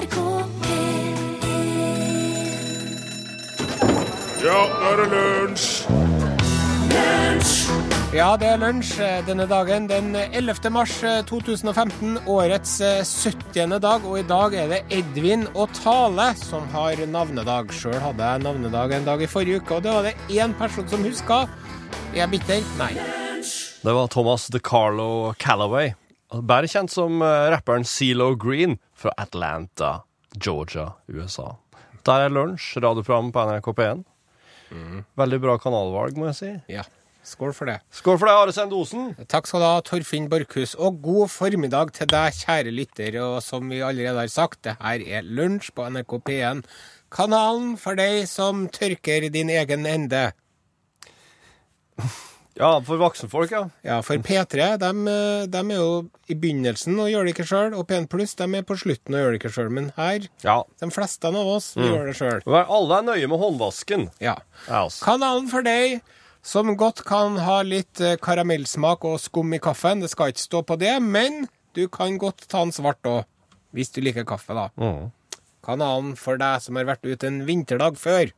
NRK Ja, nå er det lunsj! Ja, det er lunsj eh, denne dagen, den 11. mars eh, 2015, årets eh, 70. dag, og i dag er det Edvin og Tale som har navnedag. Sjøl hadde jeg navnedag en dag i forrige uke, og det var det én person som huska. Er jeg bitter? Nei. Det var Thomas DeCarlo Callaway, bedre kjent som eh, rapperen CeeLo Green fra Atlanta, Georgia, USA. Der er lunsj, radioprogram på NRK P1. Veldig bra kanalvalg, må jeg si. Ja. Skål for det. Skål for deg, Are Sendosen. Takk skal du ha, Torfinn Borchhus, og god formiddag til deg, kjære lytter. Og som vi allerede har sagt, det her er Lunsj på NRK P1. Kanalen for deg som tørker din egen ende. Ja, for voksenfolk, ja. Ja, for P3 de, de er jo i begynnelsen og gjør det ikke sjøl, og P1 Pluss de er på slutten og gjør det ikke sjøl. Men her, Ja. de fleste av oss, vi gjør det sjøl. Alle er nøye med håndvasken. Ja. Altså. Kanalen for deg som godt kan ha litt eh, karamellsmak og skum i kaffen. Det skal ikke stå på det, men du kan godt ta en svart òg, hvis du liker kaffe, da. Mm. Kanalen for deg som har vært ute en vinterdag før.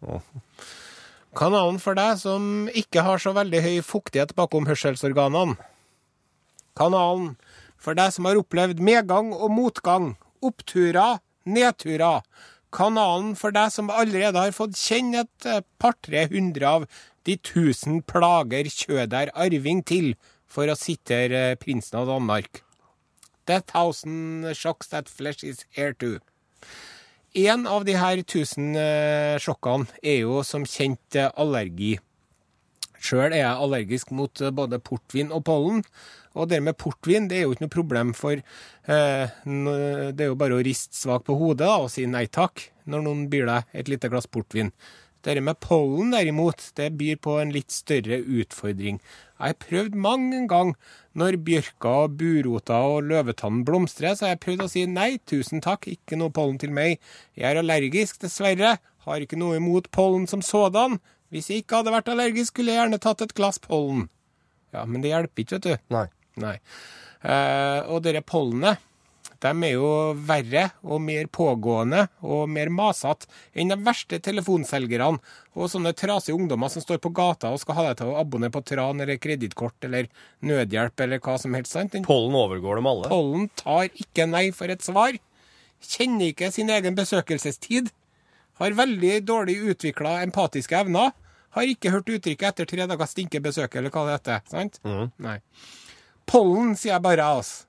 Kanalen for deg som ikke har så veldig høy fuktighet bakom hørselsorganene. Kanalen for deg som har opplevd medgang og motgang, oppturer, nedturer. Kanalen for deg som allerede har fått kjenne et eh, par-tre hundre av de tusen plager Kjøder arving til, for å sitere eh, prinsen av Danmark. The thousand shocks that flesh is here to. En av de her tusen eh, sjokkene er jo som kjent eh, allergi. Sjøl er jeg allergisk mot eh, både portvin og pollen. Og det med portvin det er jo ikke noe problem, for det er jo bare å riste svakt på hodet og si nei takk når noen byr deg et lite glass portvin. Det med pollen derimot, det byr på en litt større utfordring. Jeg har prøvd mange gang når bjørka og burota og løvetannen blomstrer, så har jeg prøvd å si nei, tusen takk, ikke noe pollen til meg. Jeg er allergisk, dessverre. Har ikke noe imot pollen som sådan. Hvis jeg ikke hadde vært allergisk, skulle jeg gjerne tatt et glass pollen. Ja, men det hjelper ikke, vet du. Nei. Nei. Eh, og dere pollenet, de er jo verre og mer pågående og mer masete enn de verste telefonselgerne og sånne trasige ungdommer som står på gata og skal ha deg til å abonnere på tran eller kredittkort eller nødhjelp eller hva som helst. sant? Den Pollen overgår dem alle. pollen tar ikke nei for et svar. Kjenner ikke sin egen besøkelsestid. Har veldig dårlig utvikla empatiske evner. Har ikke hørt uttrykket 'etter tre dager stinker besøket', eller hva det heter. sant? Nei. Pollen, sier jeg bare, altså.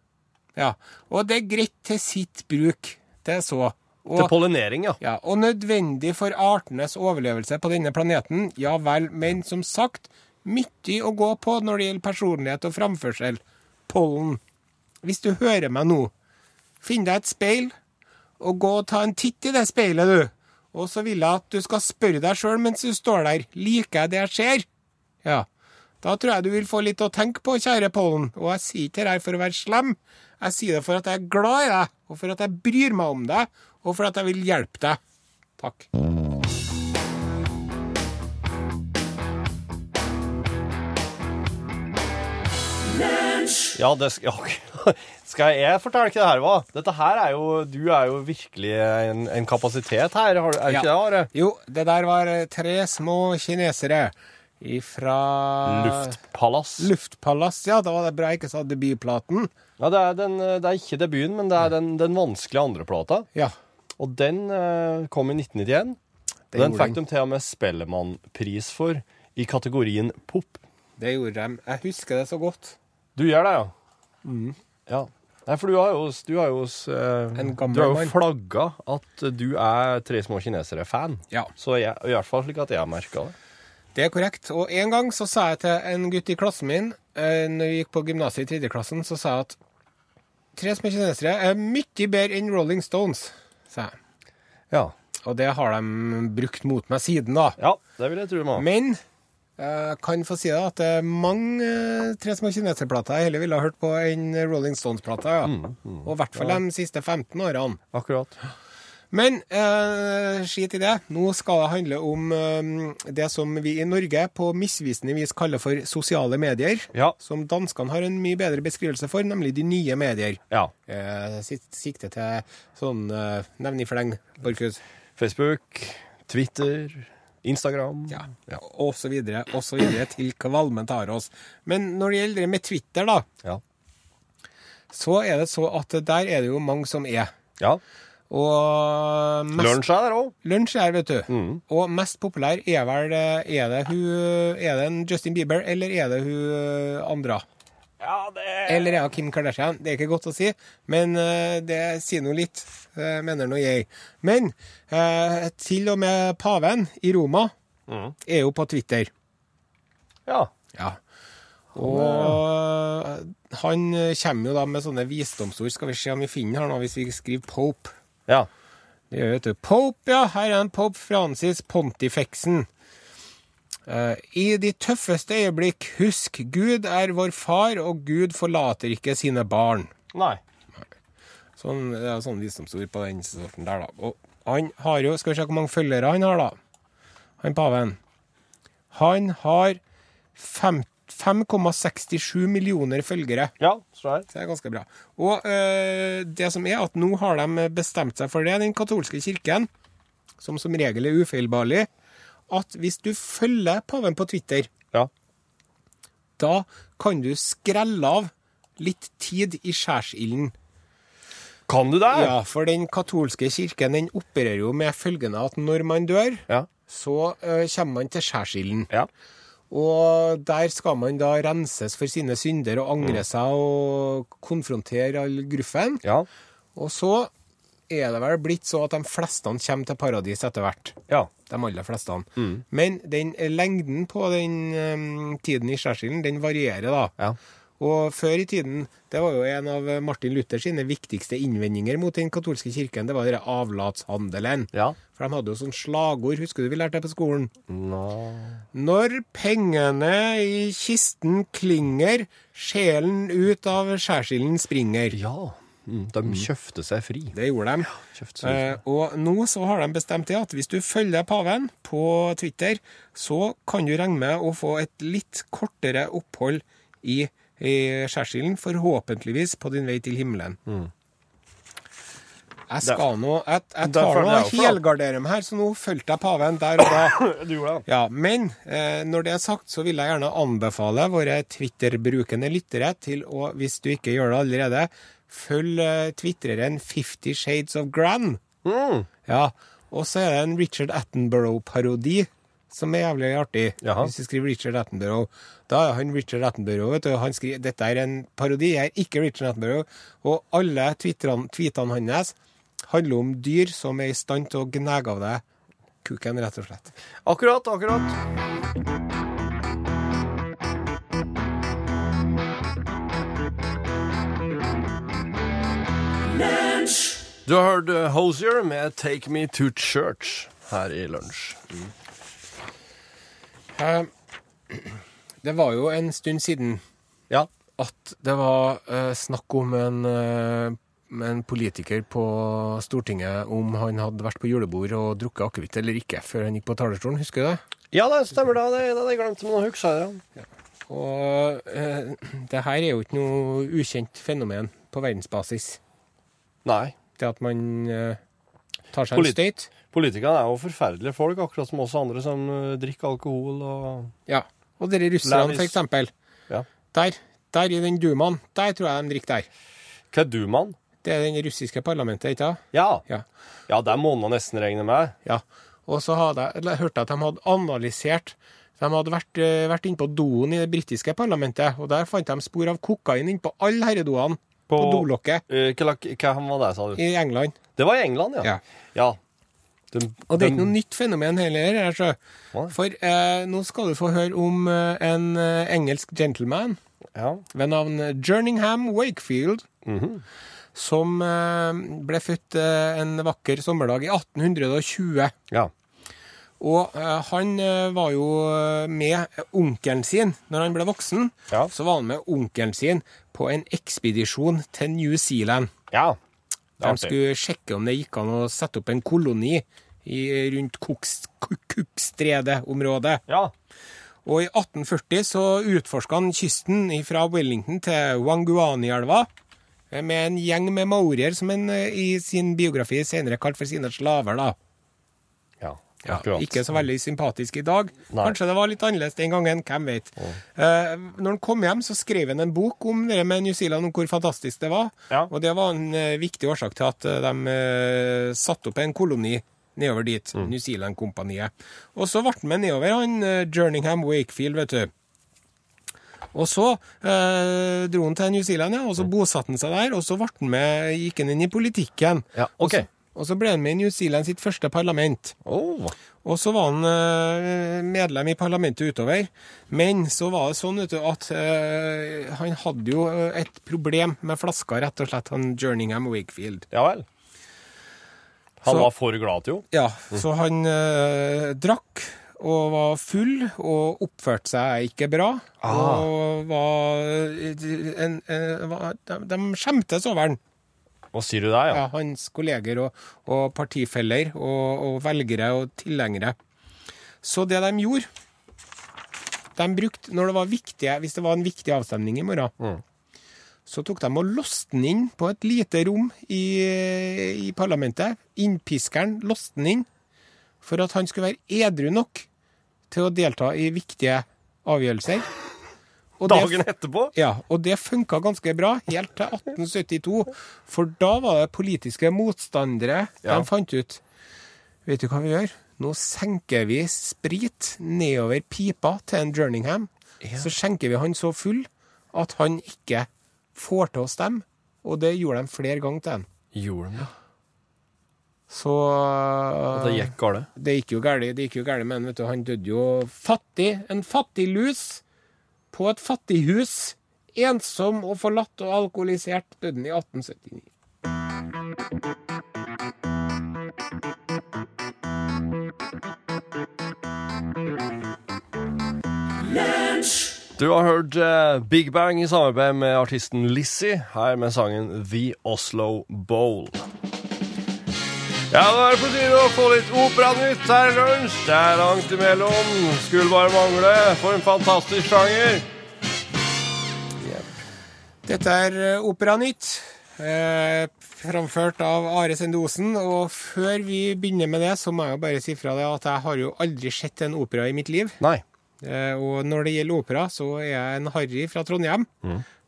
Ja. Og det er greit til sitt bruk. Det er så. Og, Til pollinering, ja. ja, og nødvendig for artenes overlevelse på denne planeten, ja vel, men som sagt, mye å gå på når det gjelder personlighet og framførsel. Pollen. Hvis du hører meg nå, finn deg et speil, og gå og ta en titt i det speilet, du. Og så vil jeg at du skal spørre deg sjøl mens du står der, liker jeg det jeg ser? Ja. Da tror jeg du vil få litt å tenke på, kjære pollen. Og jeg sier ikke det her for å være slem. Jeg sier det for at jeg er glad i deg, og for at jeg bryr meg om deg, og for at jeg vil hjelpe deg. Takk. Ja, det skal, ja, skal jeg fortelle ikke det her hva? Dette her er jo Du er jo virkelig en, en kapasitet her, er du ikke det, Are? Jo, det der var eh, tre små kinesere ifra Luftpalass. Luftpalass, ja. Da var det bra jeg ikke sa debutplaten. Ja, det er, den, det er ikke debuten, men det er den, den vanskelige andreplata. Ja. Og den eh, kom i 1991. Det den fikk de til og med Spellemannpris for i kategorien pop. Det gjorde de. Jeg husker det så godt. Du gjør det, ja? Mm. Ja. Nei, for du har jo, du har jo uh, En Du har jo flagga at du er Tre små kinesere-fan. Ja. Så jeg, i hvert fall slik at jeg har merka det. Det er korrekt. Og en gang så sa jeg til en gutt i klassen min, eh, når vi gikk på gymnaset i tredje klassen, så sa jeg at Tre små kinesere er mye bedre enn Rolling Stones, sa jeg. Ja. Og det har de brukt mot meg siden, da. ja, det vil jeg tro har. Men jeg kan få si deg at det er mange eh, Tre små kineserplater jeg heller ville ha hørt på enn Rolling Stones-plater. Ja. Og i hvert fall de siste 15 årene. Akkurat. Men eh, skit i det. Nå skal det handle om eh, det som vi i Norge på misvisende vis kaller for sosiale medier. Ja. Som danskene har en mye bedre beskrivelse for, nemlig de nye medier. Ja. Eh, sikt- sikte til sånn eh, nevn i fleng, Borchhus. Facebook, Twitter, Instagram. Ja. Og så videre, og så videre, til kvalmen tar oss. Men når det gjelder med Twitter, da, Ja. så er det så at der er det jo mange som er. ja. Og mest Lunsj er der òg. Lunsj er, vet du. Mm. Og mest populær er vel eh, Er det hun Er det en Justin Bieber, eller er det hun andre? Ja, det Eller er det Kim Kardashian? Det er ikke godt å si, men eh, det sier nå litt, eh, mener nå jeg. Men eh, til og med paven i Roma Mm. er jo på Twitter. Ja. Ja. Og eh, han kommer jo da med sånne visdomsord. Skal vi se om vi finner han her nå, hvis vi skriver Pope. Ja. Det gjør vet du. Pope, ja. Her er en Pope Francis Pontifexen. Eh, I de tøffeste øyeblikk, husk Gud er vår far, og Gud forlater ikke sine barn. Nei. Sånn, det er sånn visdomsord på den sorten der, da. Og han har jo Skal vi se hvor mange følgere han har, da. Han paven. Han har fem- 5,67 millioner følgere. Ja, så er. Det er ganske bra. Og eh, det som er at nå har de bestemt seg for det, den katolske kirken, som som regel er ufeilbarlig, at hvis du følger paven på Twitter, Ja. da kan du skrelle av litt tid i skjærsilden. Kan du det? Ja, for den katolske kirken den opererer jo med følgende at når man dør, Ja. så uh, kommer man til skjærsilden. Ja. Og der skal man da renses for sine synder og angre seg og konfrontere all gruffen. Ja. Og så er det vel blitt så at de fleste kommer til paradis etter hvert. Ja. De aller fleste. Men den lengden på den um, tiden i skjærsilden, den varierer, da. Ja. Og før i tiden, det var jo en av Martin Luther sine viktigste innvendinger mot den katolske kirken, det var denne avlatshandelen. Ja. For de hadde jo sånn slagord, husker du vi lærte det på skolen? No. Når pengene i kisten klinger, sjelen ut av skjærsilden springer. Ja. Mm. De kjøpte seg fri. Det gjorde de. Ja, seg Eh, og nå så har de bestemt det at hvis du følger paven på Twitter, så kan du regne med å få et litt kortere opphold i, i skjærsilden, forhåpentligvis på din vei til himmelen. Jeg skal nå Jeg, jeg tar nå helgarderer meg her, så nå fulgte jeg paven der og da. Du gjorde det? Ja, men eh, når det er sagt, så vil jeg gjerne anbefale våre Twitter-brukende lyttere til å, hvis du ikke gjør det allerede, følg eh, tvitreren Fifty Shades of Grand. Mm. Ja, og så er det en Richard Attenborough-parodi som er jævlig artig. Jaha. Hvis du skriver Richard Attenborough, da er han Richard Attenborough, vet du. Han skriver, dette er en parodi, jeg er ikke Richard Attenborough. Og alle tweetene hans handler om dyr som er i stand til å gnage av deg kuken, rett og slett. Akkurat, akkurat. Du har hørt eh, Hosier med 'Take Me To Church' her i lunsj. Eh, Det var jo en stund siden Ja. at det var eh, snakk om en, eh, en politiker på Stortinget om han hadde vært på julebord og drukket akevitt eller ikke før han gikk på talerstolen. Husker du det? ja, det stemmer. Det, det, det hadde jeg glemt, men nå husker jeg det. Og eh, det her er jo ikke noe ukjent fenomen på verdensbasis. Nei. Det at man eh, tar seg Polit- en støyt. Politikerne er jo forferdelige folk, akkurat som oss andre som eh, drikker alkohol og Ja. Og dere russerne, for eksempel. Ja. Der, der i den dumaen, der tror jeg de drikker der. Hva er du, mann? Det er den russiske parlamentet, ikke sant? Ja. Ja. Ja, der må man nesten regne med. Ja. Og så hadde jeg hørt at de hadde analysert De hadde vært, eh, vært inne på doen i det britiske parlamentet, og der fant de spor av kokain innpå alle herredoene på, På- dolokket Uh, Hva, hva var det, sa du? i England. Det var i England, ja. Ja. ja. De, Og det er ikke noe nytt fenomen heller. her, så. For eh, nå skal du få høre om eh, en eh, engelsk gentleman Ja. ved navn Jerningham Wakefield, Mhm. som eh, ble født eh, en vakker sommerdag i 1820. ja. Og eh, han eh, var jo eh, med onkelen sin når han ble voksen. Ja. Så var han med onkelen sin på en ekspedisjon til New Zealand. Ja. De skulle sjekke om det gikk an å sette opp en koloni i, rundt Cooks- Cook- Cookstredet-området. Ja. Og i 1840 så utforska han kysten fra Wellington til Wanguani-elva eh, med en gjeng med maorier, som han eh, i sin biografi senere kalte for sine slaver. da. ja. Ja, Akkurat. ikke så veldig sympatisk i dag. Nei. Kanskje det var litt annerledes den gangen, hvem vet. Eh, når han kom hjem, så skrev han en bok om det med New Zealand, om hvor fantastisk det var. Ja. Og det var en eh, viktig årsak til at de eh, satte opp en koloni nedover dit, Mm. New Zealand-kompaniet. Og så ble han med nedover, han eh, Jerningham Wakefield, vet du. Og så eh, dro han til New Zealand, ja, og så bosatte han seg der. Og så han med, gikk han inn i politikken. Ja, Og ok. så- Og så ble han med i New Zealand sitt første parlament. Oh. Og så var han eh, medlem i parlamentet utover. Men så var det sånn vet du, at eh, han hadde jo eh, et problem med flaska, rett og slett, han Jerningham Wakefield. Ja vel. Han Så- var for glad til jo. Ja, så han eh, drakk og var full og oppførte seg ikke bra. Ah. Og var, eh, en, en, var de, de skjemtes over han. Hva sier du der, ja? Ja, hans kolleger og, og partifeller og, og velgere og tilhengere. Så det de gjorde De brukte, når det var viktige, Hvis det var en viktig avstemning i morgen, så tok de og låste den inn på et lite rom i, i parlamentet. Innpiskeren låste den inn for at han skulle være edru nok til å delta i viktige avgjørelser. Og det- Dagen etterpå? ja, og det funka ganske bra, helt til 1872. For da var det politiske motstandere Ja. de fant ut Vet du hva vi gjør? Nå senker vi sprit nedover pipa til en Jerningham. Så skjenker vi han så full at han ikke får til å stemme. Og det gjorde de flere ganger til han. Gjorde de det? Så Det gikk galt. det gikk jo galt. det gikk jo galt men vet du, han døde jo fattig. En fattig lus på et fattighus. Ensom og forlatt og alkoholisert døde han i 1879. Du har hørt eh, Big Bang i samarbeid med artisten Lizzie, her med sangen The Oslo Bowl. Ja, da er det på tide å få litt operanytt her i lunsj. Det er langt imellom. Skulle bare mangle. For en fantastisk sjanger. Dette er eh, Operanytt, eh, framført av Are Sendosen. Og før vi begynner med det, så må jeg jo bare si fra deg at jeg har jo aldri sett en opera i mitt liv. Nei. Eh, og når det gjelder opera, så er jeg en Harry fra Trondheim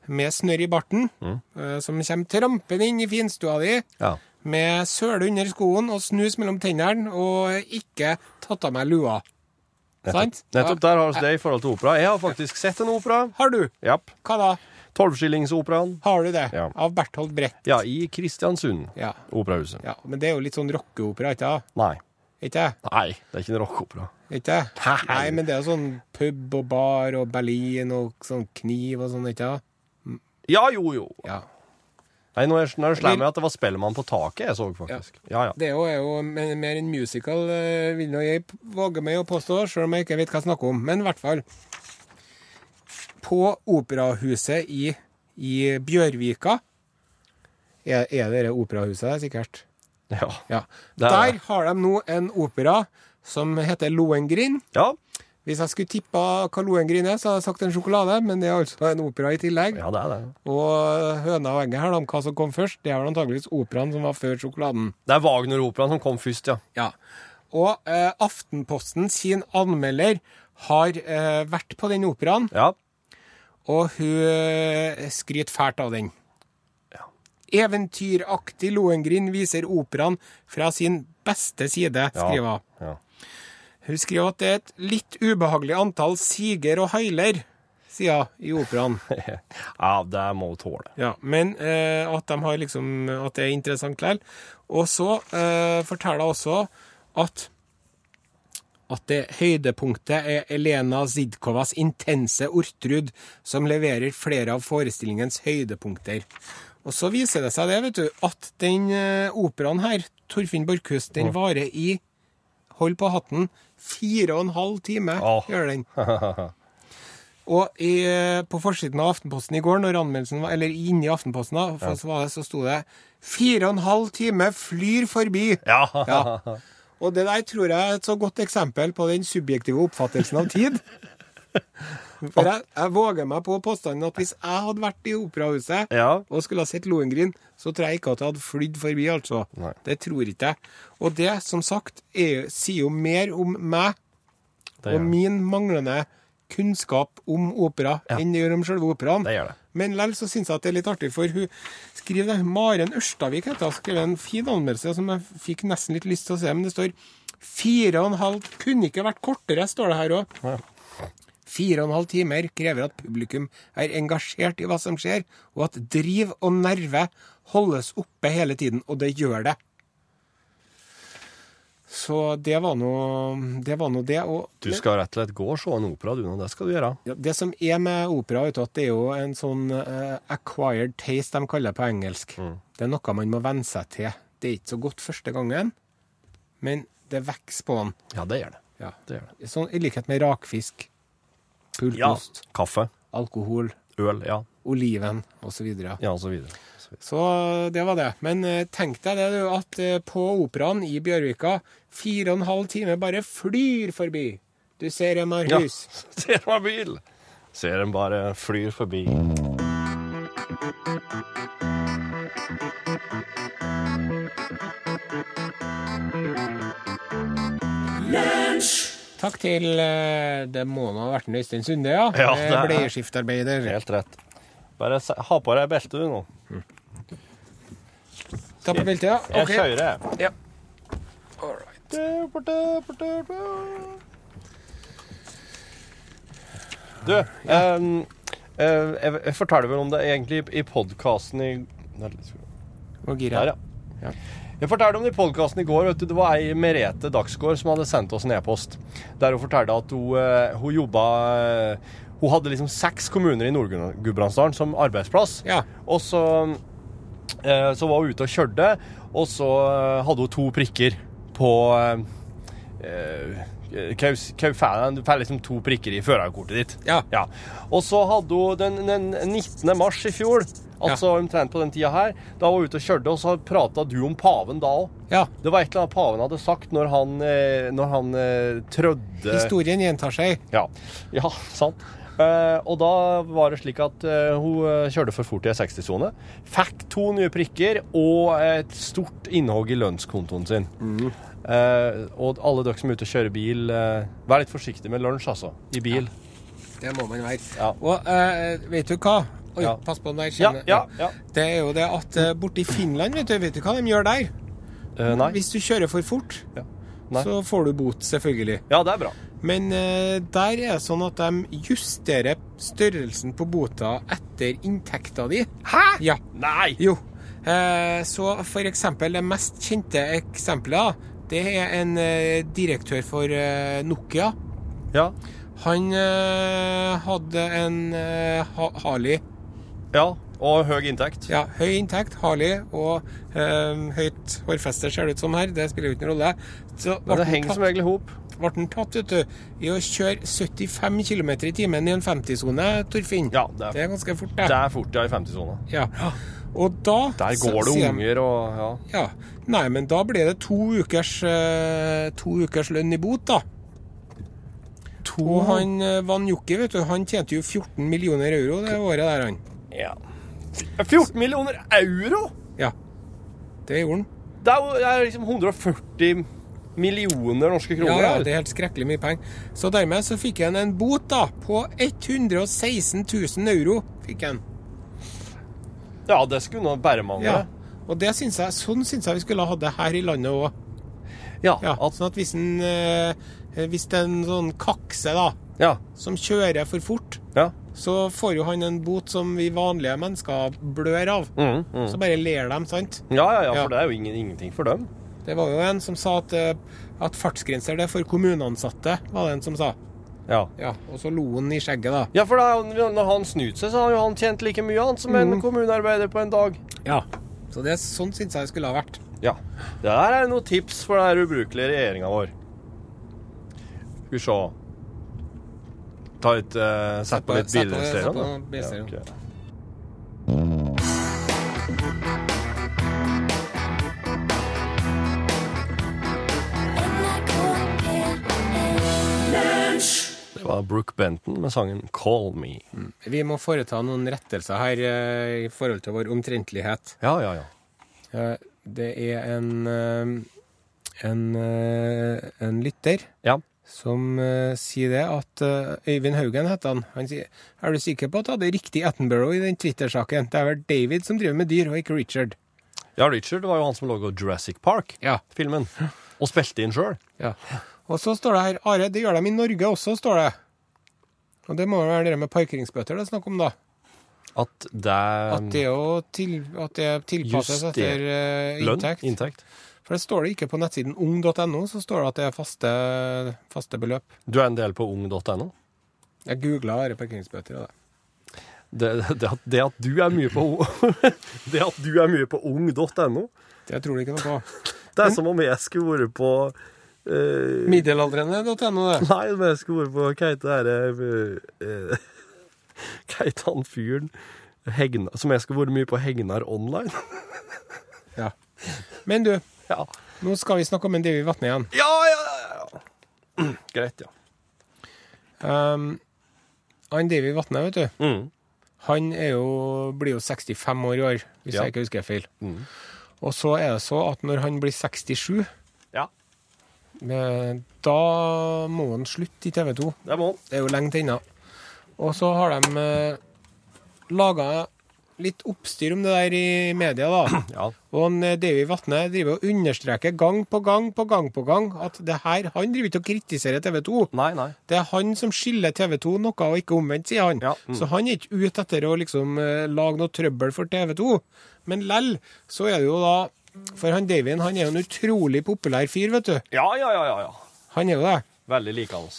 med snørr i barten, eh, som kommer trampende inn i finstua di Ja. med søle under skoen og snus mellom tennene og ikke tatt av meg lua. Sant? Nettopp der har vi det i forhold til opera. Jeg har faktisk sett en opera. Har du? Japp. Hva da? Tolvskillingsoperaen. Har du det? Ja. Av Berthold Brecht? Ja, i Kristiansund. Ja. Operahuset. ja. Men det er jo litt sånn rockeopera, ikke sant? Nei. Ikke det? Nei, det er ikke en rockeopera. Ikke det? Nei. Nei, men det er sånn pub og bar og Berlin og sånn kniv og sånn, ikke sant? Ja, jo, jo. Ja. Nei, nå er nå er det slem at det var Spellemann på taket jeg så, faktisk. Ja, ja. Det er jo, er jo mer en musical, eh, vil nå jeg våge meg å påstå, selv om jeg ikke vet hva jeg snakker om. Men i hvert fall. På operahuset i, i Bjørvika Er, er det det operahuset der, sikkert? Ja. Ja. Er Der har de nå en opera som heter Lohengrin. ja. Hvis jeg skulle tippa hva Lohengrin er, så hadde jeg sagt en sjokolade, men det er altså en opera i tillegg. Ja, det er det. Og høna og egget her, da, hva som kom først, det er vel antageligvis operaen som var før sjokoladen. Det er Wagner-operaen som kom først, ja. Ja. Og eh, Aftenposten sin anmelder har eh, vært på den operaen, Ja. og hun eh, skryter fælt av den. Ja. Eventyraktig Lohengrin viser operaen fra sin beste side, skriver hun. ja. Hun skriver at det er et litt ubehagelig antall siger og høyler, sier hun i operaen. ja, det må hun tåle. Ja, men eh, at, de har liksom, at det er interessant likevel. Og så eh, forteller hun også at at det høydepunktet er Elena Zidkovas intense Ortrud, som leverer flere av forestillingens høydepunkter. Og så viser det seg det, vet du, at den eh, operaen her, Torfinn Borchhus, den varer i Hold på hatten. Fire og en halv time oh. gjør den. Og i, eh, på forsiden av Aftenposten i går, når anmeldelsen var, eller inni Aftenposten, da, for så, var det, så sto det 'Fire og en halv time flyr forbi'. Ja. Ja. Og det der tror jeg er et så godt eksempel på den subjektive oppfattelsen av tid. For jeg, jeg våger meg på påstanden at hvis jeg hadde vært i operahuset Ja. og skulle ha sett Lohengrin, så tror jeg ikke at jeg hadde flydd forbi, altså. Nei. Det tror ikke jeg. Og det, som sagt, er, sier jo mer om meg og min manglende kunnskap om opera Ja. enn det gjør om selve operaen. Det gjør det. Men likevel så syns jeg at det er litt artig, for hun skriver det. Maren Ørstavik heter hun. Skrev en fin anmeldelse som jeg fikk nesten litt lyst til å se, men det står fire og en halv Kunne ikke vært kortere, står det her òg. Ja. Fire og en halv timer krever at publikum er engasjert i hva som skjer, og at driv og nerve holdes oppe hele tiden, og det gjør det. Så det var nå det. Var noe det og, Du skal rett og slett gå og se en opera, du nå. Det skal du gjøre. ja, det som er med opera, vet du, at det er jo en sånn uh, acquired taste, de kaller det på engelsk. Det er noe man må venne seg til. Det er ikke så godt første gangen, men det vokser på den. Ja, det gjør det. Ja. det, gjør det. Sånn, I likhet med rakfisk, Ja. Kaffe, alkohol, øl, ja. oliven osv. Ja, og så videre. Så det var det. Men eh, tenk deg det, du, at eh, på operaen i Bjørvika fire og en halv time bare flyr forbi. Du ser en har Ja. hus. Ser en bil? Ser en bare flyr forbi. Takk til eh, Det må nå ha vært en Øystein Sunde, ja. Ja, Eh, det er- Bleieskiftearbeider. Helt rett. Bare ha på deg beltet, du nå. Ta på beltet, ja. Jeg Ok. kjører, jeg. Ja. All right. Du, eh, jeg, jeg forteller vel om det egentlig i podkasten i Der, gira. Der, ja. Ja. Jeg fortalte om det i podkasten i går. du, Det var ei Merete Dagsgaard som hadde sendt oss en e-post. Der hun fortalte at hun, eh, hun jobba eh, Hun hadde liksom seks kommuner i Nord-Gudbrandsdalen som arbeidsplass. Ja. Og så, eh, så var hun ute og kjørte, og så hadde hun to prikker på eh, hva får? Du får liksom to prikker i førerkortet ditt. Ja. Ja. Og så hadde hun den, den 19. mars i fjor, altså omtrent på den tida her, da var hun ute og kjørte, og så prata du om paven da òg. ja. Det var et eller annet paven hadde sagt når han, eh, når han eh, trødde Historien gjentar seg. Ja, ja sant. Uh, og da var det slik at uh, hun eh, kjørte for fort i ei 60-sone. Fikk to nye prikker og et stort innhogg i lønnskontoen sin. Eh, og alle dere som er ute og kjører bil, eh, vær litt forsiktig med lunsj, altså. I bil. Det må man være. Ja. Og eh, vet du hva? Oi, Ja. pass på den der. Ja, ja, ja. Det er jo det at uh, borte i Finland, vet du, vet du hva de gjør der? Eh. Hvis du kjører for fort, Ja. Så får du bot, selvfølgelig. Ja, det er bra. Men der er det sånn at de justerer størrelsen på bota etter inntekta di. Hæ?! Ja. Nei! Jo. Eh, så for eksempel det mest kjente eksempelet, det er en eh, direktør for eh, Nokia. Ja. Han eh, hadde en ha Harley. ja. Og høy inntekt. Ja, høy inntekt, Harley og eh, høyt hårfeste, ser det ut som her. Det spiller jo ikke noen rolle. Så Men det henger tatt- som regel i hop. ble han tatt vet du, i å kjøre 75 km i timen i en 50-sone, Torfinn. Ja, det Det er, er ganske fort, det. det er fort, ja, i 50-sona. Ja. Og da Der går det unger og Ja. Ja. Nei, men da ble det to ukers, eh, to ukers lønn i bot, da. Og han Vanjoki, Vanjuki, vet du, han tjente jo 14 millioner euro det året der, han. ja. 14 millioner euro! Ja. Det gjorde han. Det er liksom 140 millioner norske kroner. ja, ja det er helt skrekkelig mye penger. Så dermed så fikk han en bot da, på 116 000 euro. fikk han. Ja, det skulle nå bare mangle. Ja. Og det synes jeg, sånn syns jeg vi skulle ha hatt det her i landet òg. Ja. Ja, sånn at hvis en, eh, hvis det er en sånn kakse da, ja. som kjører for fort, ja. så får jo han en bot som vi vanlige mennesker blør av. Mm, mm. Så bare ler de, sant? ja, ja, ja, Ja. for det er jo ingen, ingenting for dem. Det var jo en som sa at, eh, at fartsgrenser det er for kommuneansatte, var det en som sa. Ja. Ja, Og så lo han i skjegget, da. ja, for da, når han snutte seg, så har jo han tjent like mye han som en Mm. kommunearbeider på en dag. Ja. Så det, er sånn syns jeg det skulle ha vært. Ja. Det der er noen tips for den ubrukelige regjeringa vår. Skal vi se Ta et, uh, Sett på litt Sett på- bilstereo. sett på. Ja, ok. Var Brooke Benton med sangen 'Call Me'. Vi må foreta noen rettelser her eh, i forhold til vår omtrentlighet. Ja, ja, ja. Eh, Det er en, eh, en, en lytter Ja. som sier det at Øyvind Haugen heter han. Han sier Er du sikker på at du hadde riktig Attenborough i den Twitter-saken? Det er vel David som driver med dyr, og ikke Richard. ja, Richard var jo han som laga Jurassic Park-filmen. Ja. Og spilte inn sjøl. Ja. Og så står det her Are, det gjør de i Norge også, står det. Og det må jo være det med parkeringsbøter det er snakk om, da. At det At det, til, at det tilpasses etter eh, Lønn? inntekt. Inntekt. For det står det ikke på nettsiden ung.no, så står det at det er faste, faste beløp. Du er en del på ung.no. Jeg googla Are parkeringsbøter. og det. Det, det, at, det at du er mye på Det at du er mye på ung.no, Det tror jeg ikke noe på. det er som om jeg skulle vært på eh, Middelaldrende.no, det. Nei, men jeg skulle vært på Hva herre uh, Hva han fyren Hegna, Som jeg skulle vært mye på Hegnar online? Ja. Men du, Ja. nå skal vi snakke om en del i vannet igjen. Ja, ja, ja, ja. Greit, ja. Um, han Davy Vatne, vet du, Mm. han jo, blir jo 65 år i år, hvis Ja. jeg ikke husker feil. Mm. Og så er det så at når han blir 67, Ja, eh, da må han slutte i TV 2. det må han. Det er jo lenge til ennå. Og så har de eh, laga litt oppstyr om det der i media, da. Ja. Og han, eh, Davy Vatne driver og understreker gang på gang på gang på gang at det her, han driver ikke og kritiserer TV 2. Nei, nei. Det er han som skiller TV 2 noe, og ikke omvendt, sier han. Ja, mm. Så han er ikke ute etter å liksom eh, lage noe trøbbel for TV 2. Men lell, så er det jo da For han Davyen han er jo en utrolig populær fyr, vet du. Ja, ja, ja, ja. ja. Han er jo det. Veldig likende.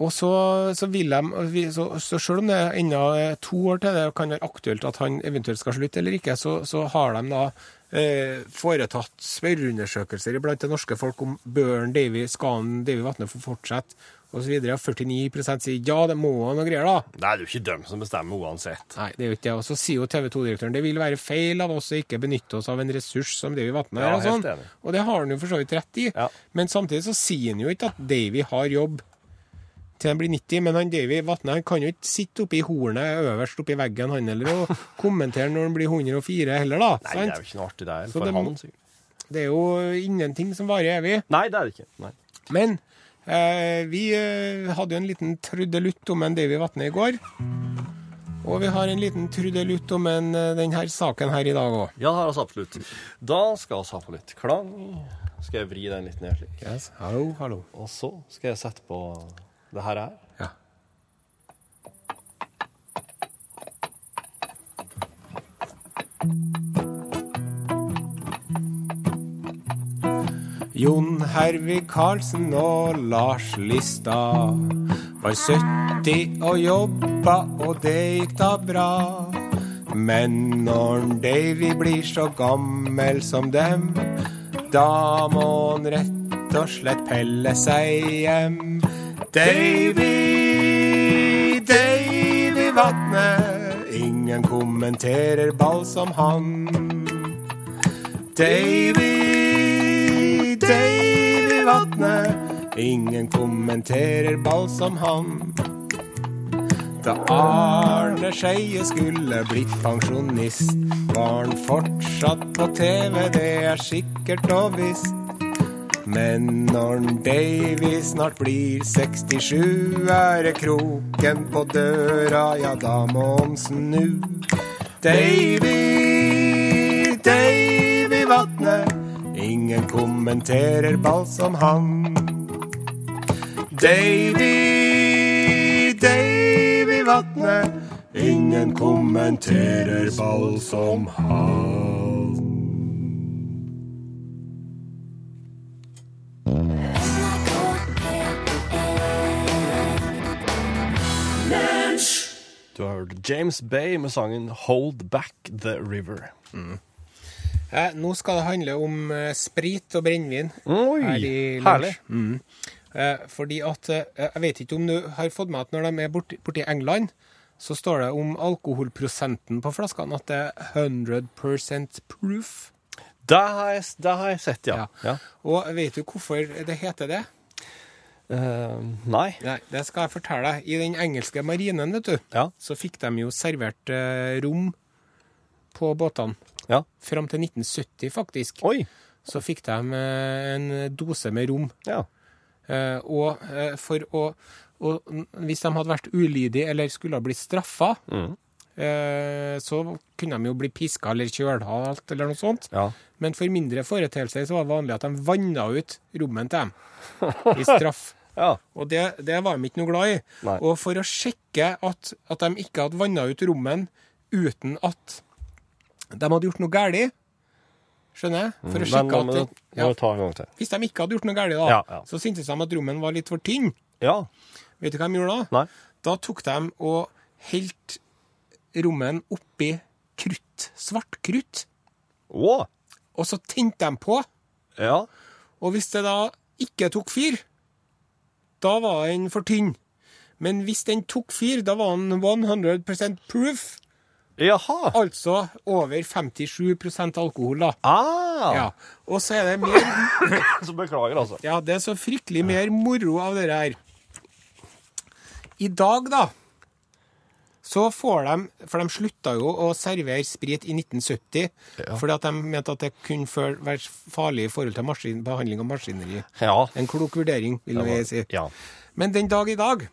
Og så, så vil de så, så selv om det er ennå eh, to år til det kan være aktuelt at han eventuelt skal slutte eller ikke, så, så har de da foretatt spørreundersøkelser blant det norske folk om bør han Davy, skal Davy Vatne få fortsette, osv. Og 49% sier ja, det må han og greier, da. Nei, Det er jo ikke dem som bestemmer uansett. Nei, det er jo ikke det. Og så sier jo TV 2-direktøren det vil være feil av oss å ikke benytte oss av en ressurs som Davy Vatne. Ja, og, sånn. og det har han jo for så vidt rett i. Ja. Men samtidig så sier han jo ikke at Davy har jobb til han blir 90. Men han Davy Vatne han kan jo ikke sitte oppi hornet øverst oppi veggen, han heller, og kommentere når han blir 104 heller, da. Nei, det er jo ikke noe artig der for det- han. sikkert. Det er jo ingenting som varer evig. Nei, det er det ikke. Nei. Men eh, vi eh, hadde jo en liten trudelutt om en Davy Vatne i går. Og vi har en liten trudelutt om en, eh, denne saken her i dag òg. Ja, det har vi absolutt. Da skal vi ha på litt klang. Skal jeg vri den litt ned slik. Yes. Hallo, hallo. Og så skal jeg sette på det her er? Ja. Jon Hervig Karlsen og Lars Listad var 70 og jobba, og det gikk da bra. Men når Davy blir så gammel som dem, da må han rett og slett pelle seg hjem. Davy, Davy Vatne, ingen kommenterer ball som han. Davy, Davy Vatne, ingen kommenterer ball som han. Da Arne Skeie skulle blitt pensjonist, var han fortsatt på TV, det er sikkert og visst. Men når Davy snart blir 67, er det kroken på døra, ja, da må han snu. Davy, Davy Vatne, ingen kommenterer ball som han. Davy, Davy Vatne, ingen kommenterer ball som han. Du har hørt James Bay med sangen 'Hold Back The River'. Eh, nå skal det handle om eh, sprit og brennevin. Herlig. Mm. Eh, fordi at eh, Jeg vet ikke om du har fått med at når de er borti, borti England, så står det om alkoholprosenten på flaskene at det er 100% proof. Det har jeg, det har jeg sett, ja. ja. Og vet du hvorfor det heter det? Eh, nei. Nei, Det skal jeg fortelle deg. I den engelske marinen, vet du, Ja. så fikk de jo servert uh, rom på båtene. Ja. Fram til 1970, faktisk. Oi. Så fikk de uh, en dose med rom. Ja. Og for å og Hvis de hadde vært ulydige eller skulle ha blitt straffa, mm. eh, så kunne de jo bli piska eller kjølhalt eller noe sånt. Ja. Men for mindre foreteelser så var det vanlig at de vanna ut rommen til dem i straff. Ja. Og det, det var de ikke noe glad i. Nei. Og for å sjekke at, at de ikke hadde vanna ut rommene uten at de hadde gjort noe galt Skjønner jeg? For å sjekke nå men, at det, ja, ta en gang til. Hvis de ikke hadde gjort noe galt, da, Ja, ja. så syntes de at rommene var litt for tynne. Ja. Vet du hva de gjorde da? Nei. Da tok de og helt rommene oppi krutt. Svart krutt. Å. Og så tente de på. Ja. Og hvis det da ikke tok fyr, da var den for tynn. Men hvis den tok fyr, da var den 100% proof. Jaha. Altså over 57% alkohol, da. Ah. Ja. Og så er det mer Så beklager, altså. Ja, det er så fryktelig mer moro av det her. I dag, da, så får de For de slutta jo å servere sprit i 1970 Ja. fordi at de mente at det kunne være farlig i forhold til maskin, behandling av maskineri. Ja. En klok vurdering, vil jeg si. Ja. Men den dag i dag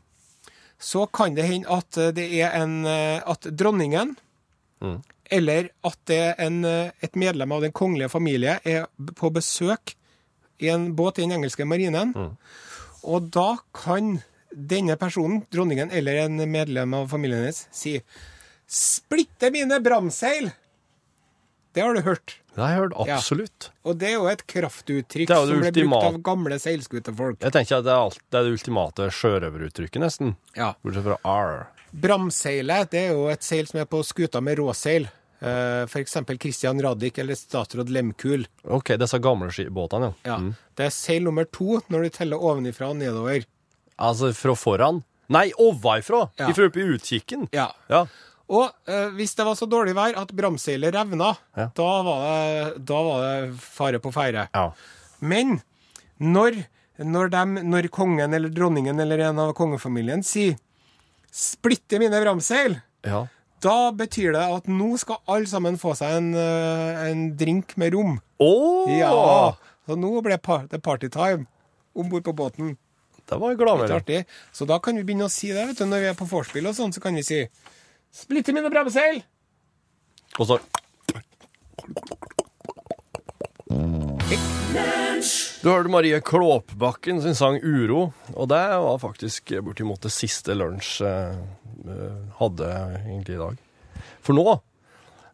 så kan det hende at det er en At dronningen Mm. eller at det er en, et medlem av den kongelige familie er på besøk i en båt i den engelske marinen. Mm. Og da kan denne personen, dronningen eller en medlem av familien hennes, si 'Splitte mine bramseil'! Det har du hørt. Det har jeg hørt Ja. absolutt. Og det er jo et kraftuttrykk jo som ble brukt av gamle seilskutefolk. Jeg tenker at det er, alt, det, er det ultimate sjørøveruttrykket, nesten. Ja. Bortsett fra R. Bramseilet det er jo et seil som er på skuta med råseil. F.eks. For eksempel Christian Radich eller statsråd Lemkul. OK, disse gamle båtene, ja. Ja. Det er seil nummer to når du teller ovenifra og nedover. Altså fra foran? Nei, ovenfra! Ja. Ifra oppe i utkikken. Ja. Ja. Og eh, hvis det var så dårlig vær at bramseilet revna, Ja. da, var det, da var det fare på ferde. ja. Men når, når, dem, når kongen eller dronningen eller en av kongefamilien sier 'splitte mine bramseil', ja. da betyr det at nå skal alle sammen få seg en, eh, en drink med rom. Oh! Ja, så nå ble det partytime om bord på båten. Det var gladmelding. Så da kan vi begynne å si det, vet du, når vi er på vorspiel og sånn, så kan vi si 'Splitter mine bremseil'. Og så Du hørte Marie Klåpbakken sin sang 'Uro', og det var faktisk bortimot det siste lunsj eh, eh, hadde egentlig i dag. For nå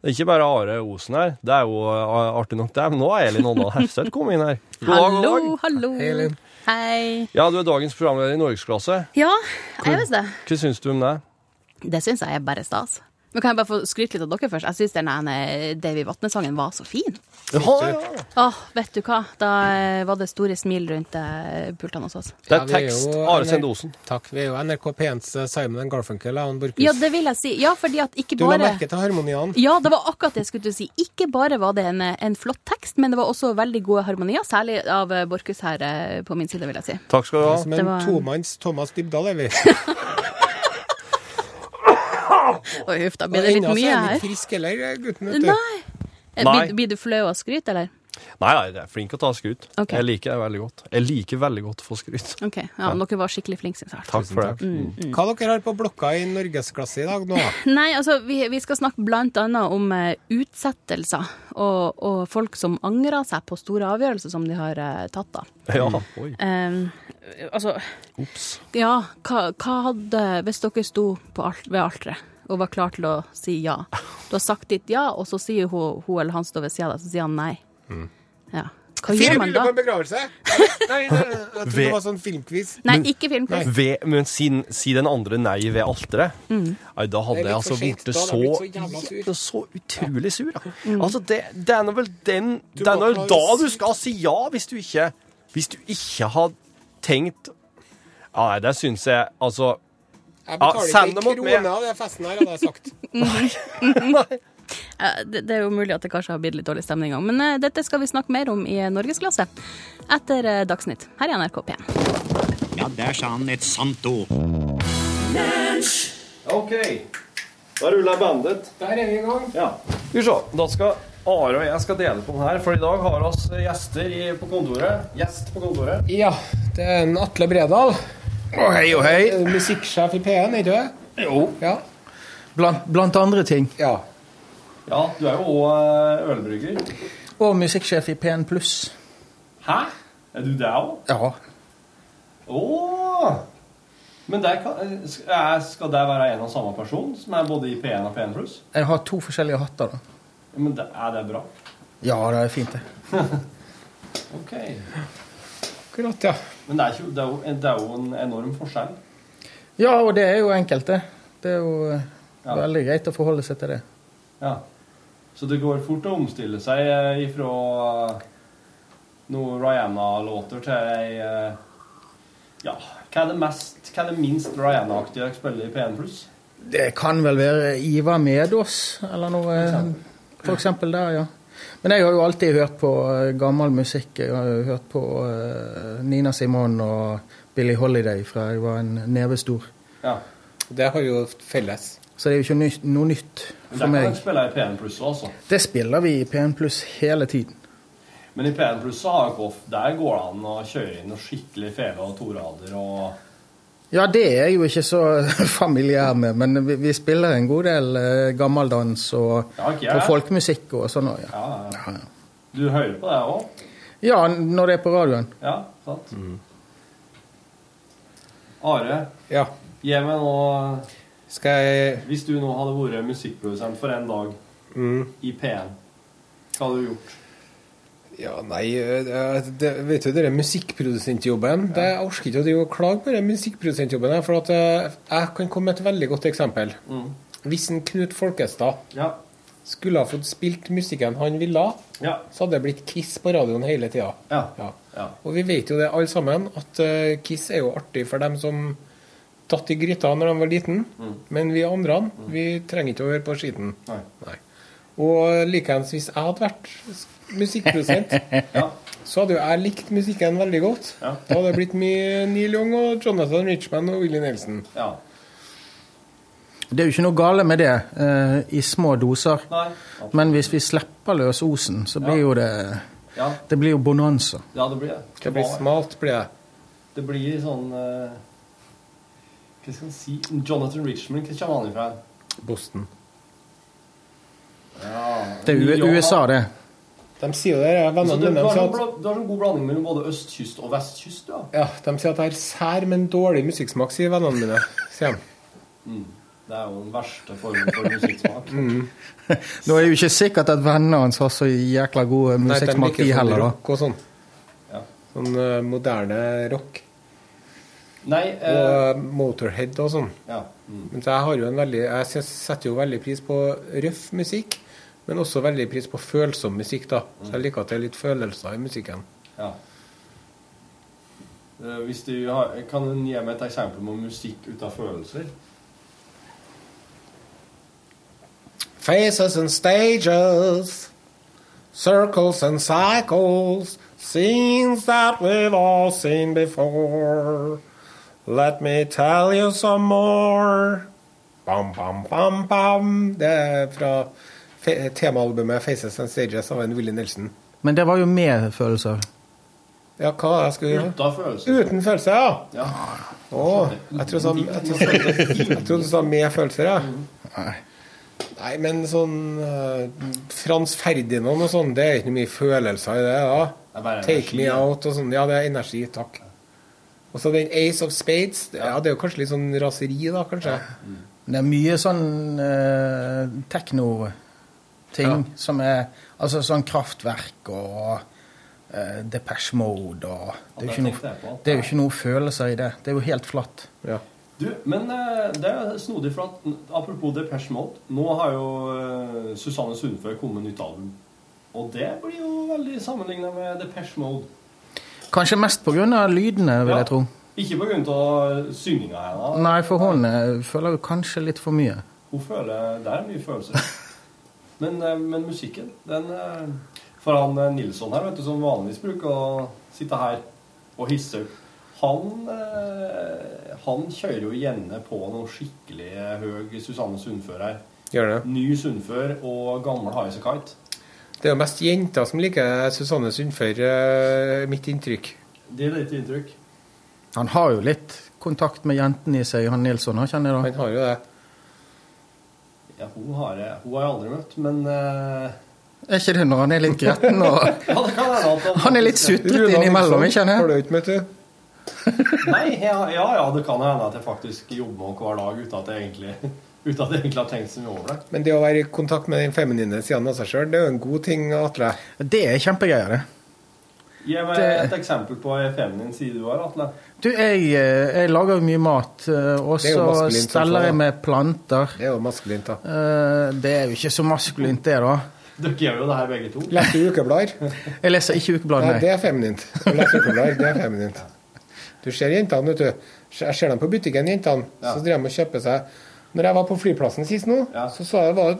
det er ikke bare Are Osen her, det er jo eh, artig nok det, men nå er Elin Åndal Hefseth kommet inn her. God dag, god Hallo, hallo. Hei, Elin. Hei. Ja, du er dagens programleder i Norgesklasse. Ja, jeg vet det. Hva syns du om det? Det syns jeg er bare stas. Men Kan jeg bare få skryte litt av dere først? Jeg syns den ene Davy Vatne-sangen var så fin. Jaha, ja. Åh, vet du hva? Da eh, var det store smil rundt eh, pultene hos oss. Det er tekst. Are Sende Osen. Takk. Vi er jo NRK P1s Simon and Garfunkel og Borchhus. Ja, det vil jeg si. Ja, fordi at ikke bare Du la merke til harmoniene. Ja, det var akkurat det jeg skulle til si. Ikke bare var det en, en flott tekst, men det var også veldig gode harmonier, særlig av eh, Borchhus her eh, på min side, vil jeg si. Takk skal du ha. Som en var- tomanns Thomas Dybdahl er vi. Oi, huff, da blir det litt mye er her. frisk heller, gutten. vet du. Nei. Eh, Nei. Blir, du flau av skryt, eller? Nei, nei, jeg er flink til å ta skryt. Okay. Jeg liker det veldig godt. Jeg liker veldig godt å få skryt. OK. Ja, Dere var skikkelig flinke, syns jeg. Takk for det. Mm. Hva dere har på blokka i norgesklasse i dag nå? Nei, altså, vi, vi skal snakke blant annet om uh, utsettelser og, og folk som angrer seg på store avgjørelser som de har uh, tatt. da. Ja, oi. Um, altså, Ops. ja, hva, hva hadde Hvis dere sto på alt, ved alteret og var klar til å si ja Du har sagt ditt ja, og så sier hun, hun eller han står ved sida av deg, så sier han nei. Ja. Hva Fire gjør man bryllup da? og en begravelse? Nei, nei, jeg trodde det var sånn filmquiz. Nei, ikke filmquiz. Ved, men si, si den andre nei ved alteret. Nei, da hadde jeg altså blitt så, så så utrolig sur. Ja. Altså, det, det er nå vel den Det er nå da du skal si ja, hvis du ikke Hvis du ikke har tenkt Ja, nei, det syns jeg Altså Jeg betaler ikke en krone av den festen her, hadde jeg sagt. Eh, Det, er jo mulig at det kanskje har blitt litt dårlig stemning òg, men eh, dette skal vi snakke mer om i Norgesklasse etter eh, Dagsnytt her i NRK P1. Ja, der sa han et sant ord. OK. Da ruller bandet. Der er vi i gang. Ja. Skal vi se. Da skal Are og jeg skal dele på den her, for i dag har vi oss gjester i, på kontoret. Gjest på kontoret. Ja, det er en Atle Bredal. Å, hei og hei. Eh, Musikksjef i P1, ikke det? Jo. Ja. Blant, blant andre ting. ja. Ja, du er jo òg ølbrygger. Og musikksjef i P1 Pluss. Hæ? Er du det òg? Ja. Å! Men der kan, er, skal det være en og samme person, som er både i P1 og P1 pluss? Jeg har to forskjellige hatter, da. Men det, er det bra? Ja, det er fint, det. OK. Akkurat, ja. Men det er, ikke, det, er jo, det er jo en enorm forskjell. Ja, og det er jo enkelt, det. Det er jo eh, Ja. veldig greit å forholde seg til det. Ja. Så det går fort å omstille seg eh, ifra noen Rihanna-låter til ei eh, Ja, hva er det mest Hva er det minst Rihanna-aktige dere spiller i P1 pluss? Det kan vel være Ivar Medås, eller noe for eksempel der, ja. Men jeg har jo alltid hørt på eh, gammel musikk. Jeg har jo hørt på eh, Nina Simone og Billie Holiday fra jeg var en nevestor. Ja. Det har jo felles. Så det er jo ikke nytt, noe nytt Men for der kan meg. dere spille i P1 pluss også. Det spiller vi i P1 Pluss hele tiden. Men i P1 pluss der går det an å kjøre inn noe skikkelig fele og torader og Ja, det er jeg jo ikke så familiær med, men vi, vi spiller en god del eh, gammeldans og, Ja, ikke jeg. og folkemusikk og sånn. òg. Ja, ja. Ja, ja. Du hører på det òg? ja, når det er på radioen. Ja, sant? Are, Ja. gi meg nå Skal jeg Hvis du nå hadde vært musikkprodusent for en dag mm. i P1, hva hadde du gjort? Ja, nei eh, det, Vet du, det er musikkprodusentjobben det, Jeg orker ikke å drive og klage på den musikkprodusentjobben. For at eh, jeg kan komme med et veldig godt eksempel. Mm. Hvis en Knut Folkestad Ja. skulle ha fått spilt musikken han ville, Ja. så hadde det blitt Kiss på radioen hele tida. Ja. Ja. ja. Og vi vet jo det alle sammen, at eh, Kiss er jo artig for dem som datt i gryta når de var liten. Mm. Men vi andre, vi trenger ikke å høre på skiten. Nei. Nei. Og likeens hvis jeg hadde vært musikkprodusent, Ja. så hadde jo jeg likt musikken veldig godt. Ja. Da hadde det blitt mye Neil Young og Jonathan Richman og Willy Nelson. ja. Det er jo ikke noe gale med det eh, i små doser. Nei. Men hvis vi slipper løs osen, så blir Ja. jo det Ja. Det blir jo bonanza. ja, det blir det. Det blir smalt, blir det. Det blir sånn eh, Hva skal en si Jonathan Richman, hvor kommer han ifra? Boston. Ja. Det er. USA, det. De sier jo det, vennene mine. De du har sånn god blanding mellom både østkyst og vestkyst, ja. ja, de sier at jeg har sær, men dårlig musikksmak, sier vennene mine. Sier de. Det er jo den verste formen for musikksmak. Nå er det jo ikke sikkert at vennene hans har så jækla god musikksmak, de musikksmak sånn heller, rock og sånn. Ja. Sånn uh, moderne rock. Nei Og eh, eh, Motorhead og sånn. Ja. Mm. Men så jeg har jo en veldig Jeg setter jo veldig pris på røff musikk, men også veldig pris på følsom musikk, da. Så jeg liker at det er litt følelser i musikken. ja. Eh, Hvis du har, kan du gi meg et eksempel på musikk ut av følelser? Faces and stages, circles and cycles, scenes that we've all seen before. Let me tell you some more. Bam, bam, bam, bam. Det er fra temaalbumet Faces and Stages av en Willy Nelson. Men det var jo med følelser. Ja, hva var det jeg skulle gjøre? Ut følelser? Uten følelser, ja. Ja. Å, jeg trodde du sa- jeg med følelser, ja. Nei. Nei, men sånn uh, Frans Ferdinand og sånn, det er ikke mye følelser i det, da. Det Take energi, me out og sånn. Ja, det er energi, takk. Og så den Ace of Spades. Ja, det er jo kanskje litt sånn raseri, da, kanskje. Det er mye sånn uh, tekno-ting Ja. som er Altså sånn kraftverk og uh, Depeche Mode og det er, jo ikke noe, det er jo ikke noe følelser i det. Det er jo helt flatt. Ja. Du, men eh, det er snodig, for at apropos Depeche Mode Nå har jo eh, Susanne Sundfør kommet med nytt album. Og det blir jo veldig sammenligna med Depeche Mode. Kanskje mest pga. lydene, vil Ja. jeg tro. Ikke av synginga hennes. Nei, for hun føler kanskje litt for mye. Hun føler Det er mye følelser. Men, eh, men musikken, den eh, For han eh, Nilsson her, vet du, som vanligvis bruker å sitte her og hisse opp, han, han kjører jo gjerne på noe skikkelig høy Susanne Sundfør her. Gjør det. Ny Sundfør og gammel Highasakite. Det er jo mest jenter som liker Susanne Sundfør, mitt inntrykk. Det er litt inntrykk. Han har jo litt kontakt med jentene i seg, han Nilsson, har kjenner jeg da. Han har jo det. Ja, hun har jeg, hun har jeg aldri møtt, men uh... Er ikke det når han er litt gretten og Ja, Han er litt sutrete innimellom, ikke Har sant? du ikke møtt henne? Nei, ja, ja, ja, det kan hende at jeg faktisk jobber med henne hver dag uten at jeg egentlig, uten at jeg egentlig har tenkt så mye over det. Men det å være i kontakt med den feminine siden av seg sjøl, det er jo en god ting, Atle. Det er kjempegreier, det. Gi meg Det- et eksempel på en feminin side du har, Atle. Du, jeg, eh, jeg lager mye mat, eh, og Det er så steller jeg med planter. Det er jo maskulint, da. Eh, Det er jo ikke så maskulint, det, da. Dere gjør jo det her begge to. Leser du ukeblader? Jeg leser ikke ukebladet, Nei, nei. det er feminint. Å leser ukeblader, det er feminint. Du ser jentene, vet du. Jeg ser dem på butikken, jentene. Ja. Så driver de og kjøper seg Når jeg var på flyplassen sist nå, Ja. så så jeg var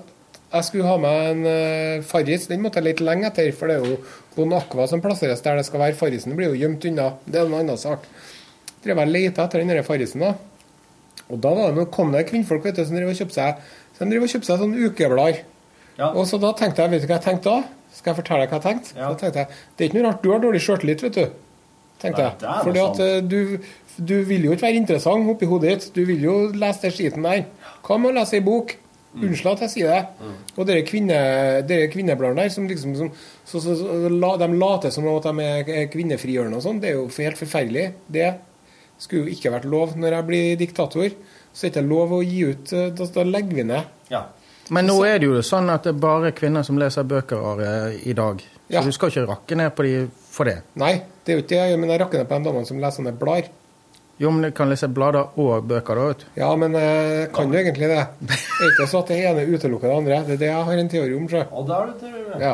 jeg skulle ha med en uh, Farris. Den måtte jeg litt lenge etter, for det er jo Bon Aqua som plasseres der det skal være. Farrisen blir jo gjemt unna. Det er en annen sak. Drev jeg leta etter den Farrisen, da. Og da var det noe, kom det kvinnfolk vet du, som drev og kjøpte seg som drev og kjøpte seg sånn ukeblader. Ja. Og så da tenkte jeg, vet du hva jeg tenkte da? Skal jeg fortelle deg hva jeg tenkte? Ja. Da tenkte jeg, Det er ikke noe rart du har dårlig sjøltillit, vet du. Tenkte jeg. Fordi at eh, du, du vil jo ikke være interessant oppi hodet ditt. Du vil jo lese den skiten der. Hva med å lese ei bok? Mm. Unnskyld at jeg sier det. Og dere, kvinne, dere kvinnebladene der som liksom som, så, så, så, la, De later som at de er kvinnefrigjørende og sånn. Det er jo helt forferdelig. Det skulle jo ikke vært lov når jeg blir diktator. Så er det ikke lov å gi ut eh, Da, da legger vi ned. Ja. Men nå er det jo sånn at det er bare kvinner som leser bøker Are, i dag. Så Ja. du skal ikke rakke ned på de for det. Nei, det er jo ikke det jeg gjør, men jeg rakker ned på de damene som leser sånne blader. Jo, men du kan lese blader og bøker, da, vet du. Ja, men jeg kan du egentlig det. Det er ikke så at det ene utelukker det andre. Det er det jeg har en teori om. Så. Og da er det til Ja.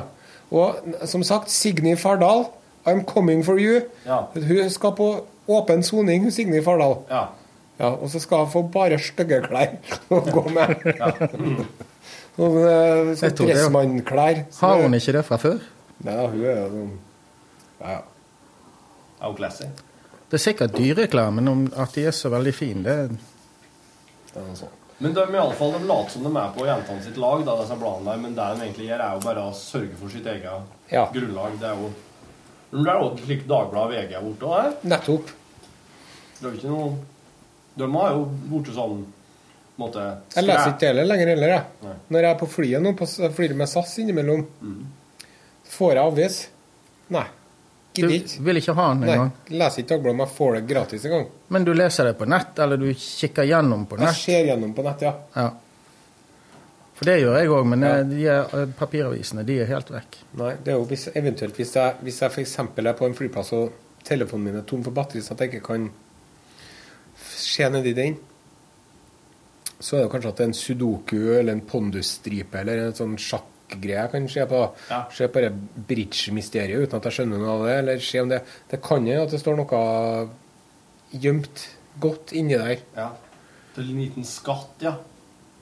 Og som sagt, Signy Fardal, I'm coming for you. Ja. Hun skal på åpen soning, hun Signy Fardal. Ja. Ja, og så skal hun få bare stygge klær å gå med. Sånn, Mm. Sånn tror det, ja. dressmannklær. Har hun ikke det fra før? Nei, hun er jo sånn Ja, ja. Er jo classy. Det er sikkert dyreklær, men om at de er så veldig fine, det Det er sånt. Men de, i alle fall, de later som de er på jentene sitt lag, da, disse bladene der, men det de egentlig gjør, er jo bare å sørge for sitt eget Ja. grunnlag. Det er jo Men Det er jo slik Dagbladet VG er borte òg her. Nettopp. Det er jo ikke noe De har jo borte sånn måte Jeg leser ikke det lenger heller, jeg. Nei. Når jeg er på flyet nå, på, flyr med SAS innimellom, Mm. får jeg avis. Nei. Du Gidder ikke. vil ikke ha den engang. Leser ikke Dagbladet, men jeg får det gratis en gang. Men du leser det på nett, eller du kikker gjennom på Jeg nett. ser gjennom på nett, ja. Ja. For det gjør jeg òg, men Ja. eh, de er, eh, papiravisene de er helt vekk. Nei, det er jo hvis, eventuelt hvis jeg, hvis jeg f.eks. er på en flyplass og telefonen min er tom for batteri, så at jeg ikke kan se nedi den, så er det kanskje at det er en sudoku eller en pondusstripe eller en sånn jeg kan se på. Ja. Se det bridge-mysteriet uten at jeg skjønner noe av det. Eller se om det Det kan jo at det står noe gjemt godt inni der. Ja. Det er en liten skatt, ja.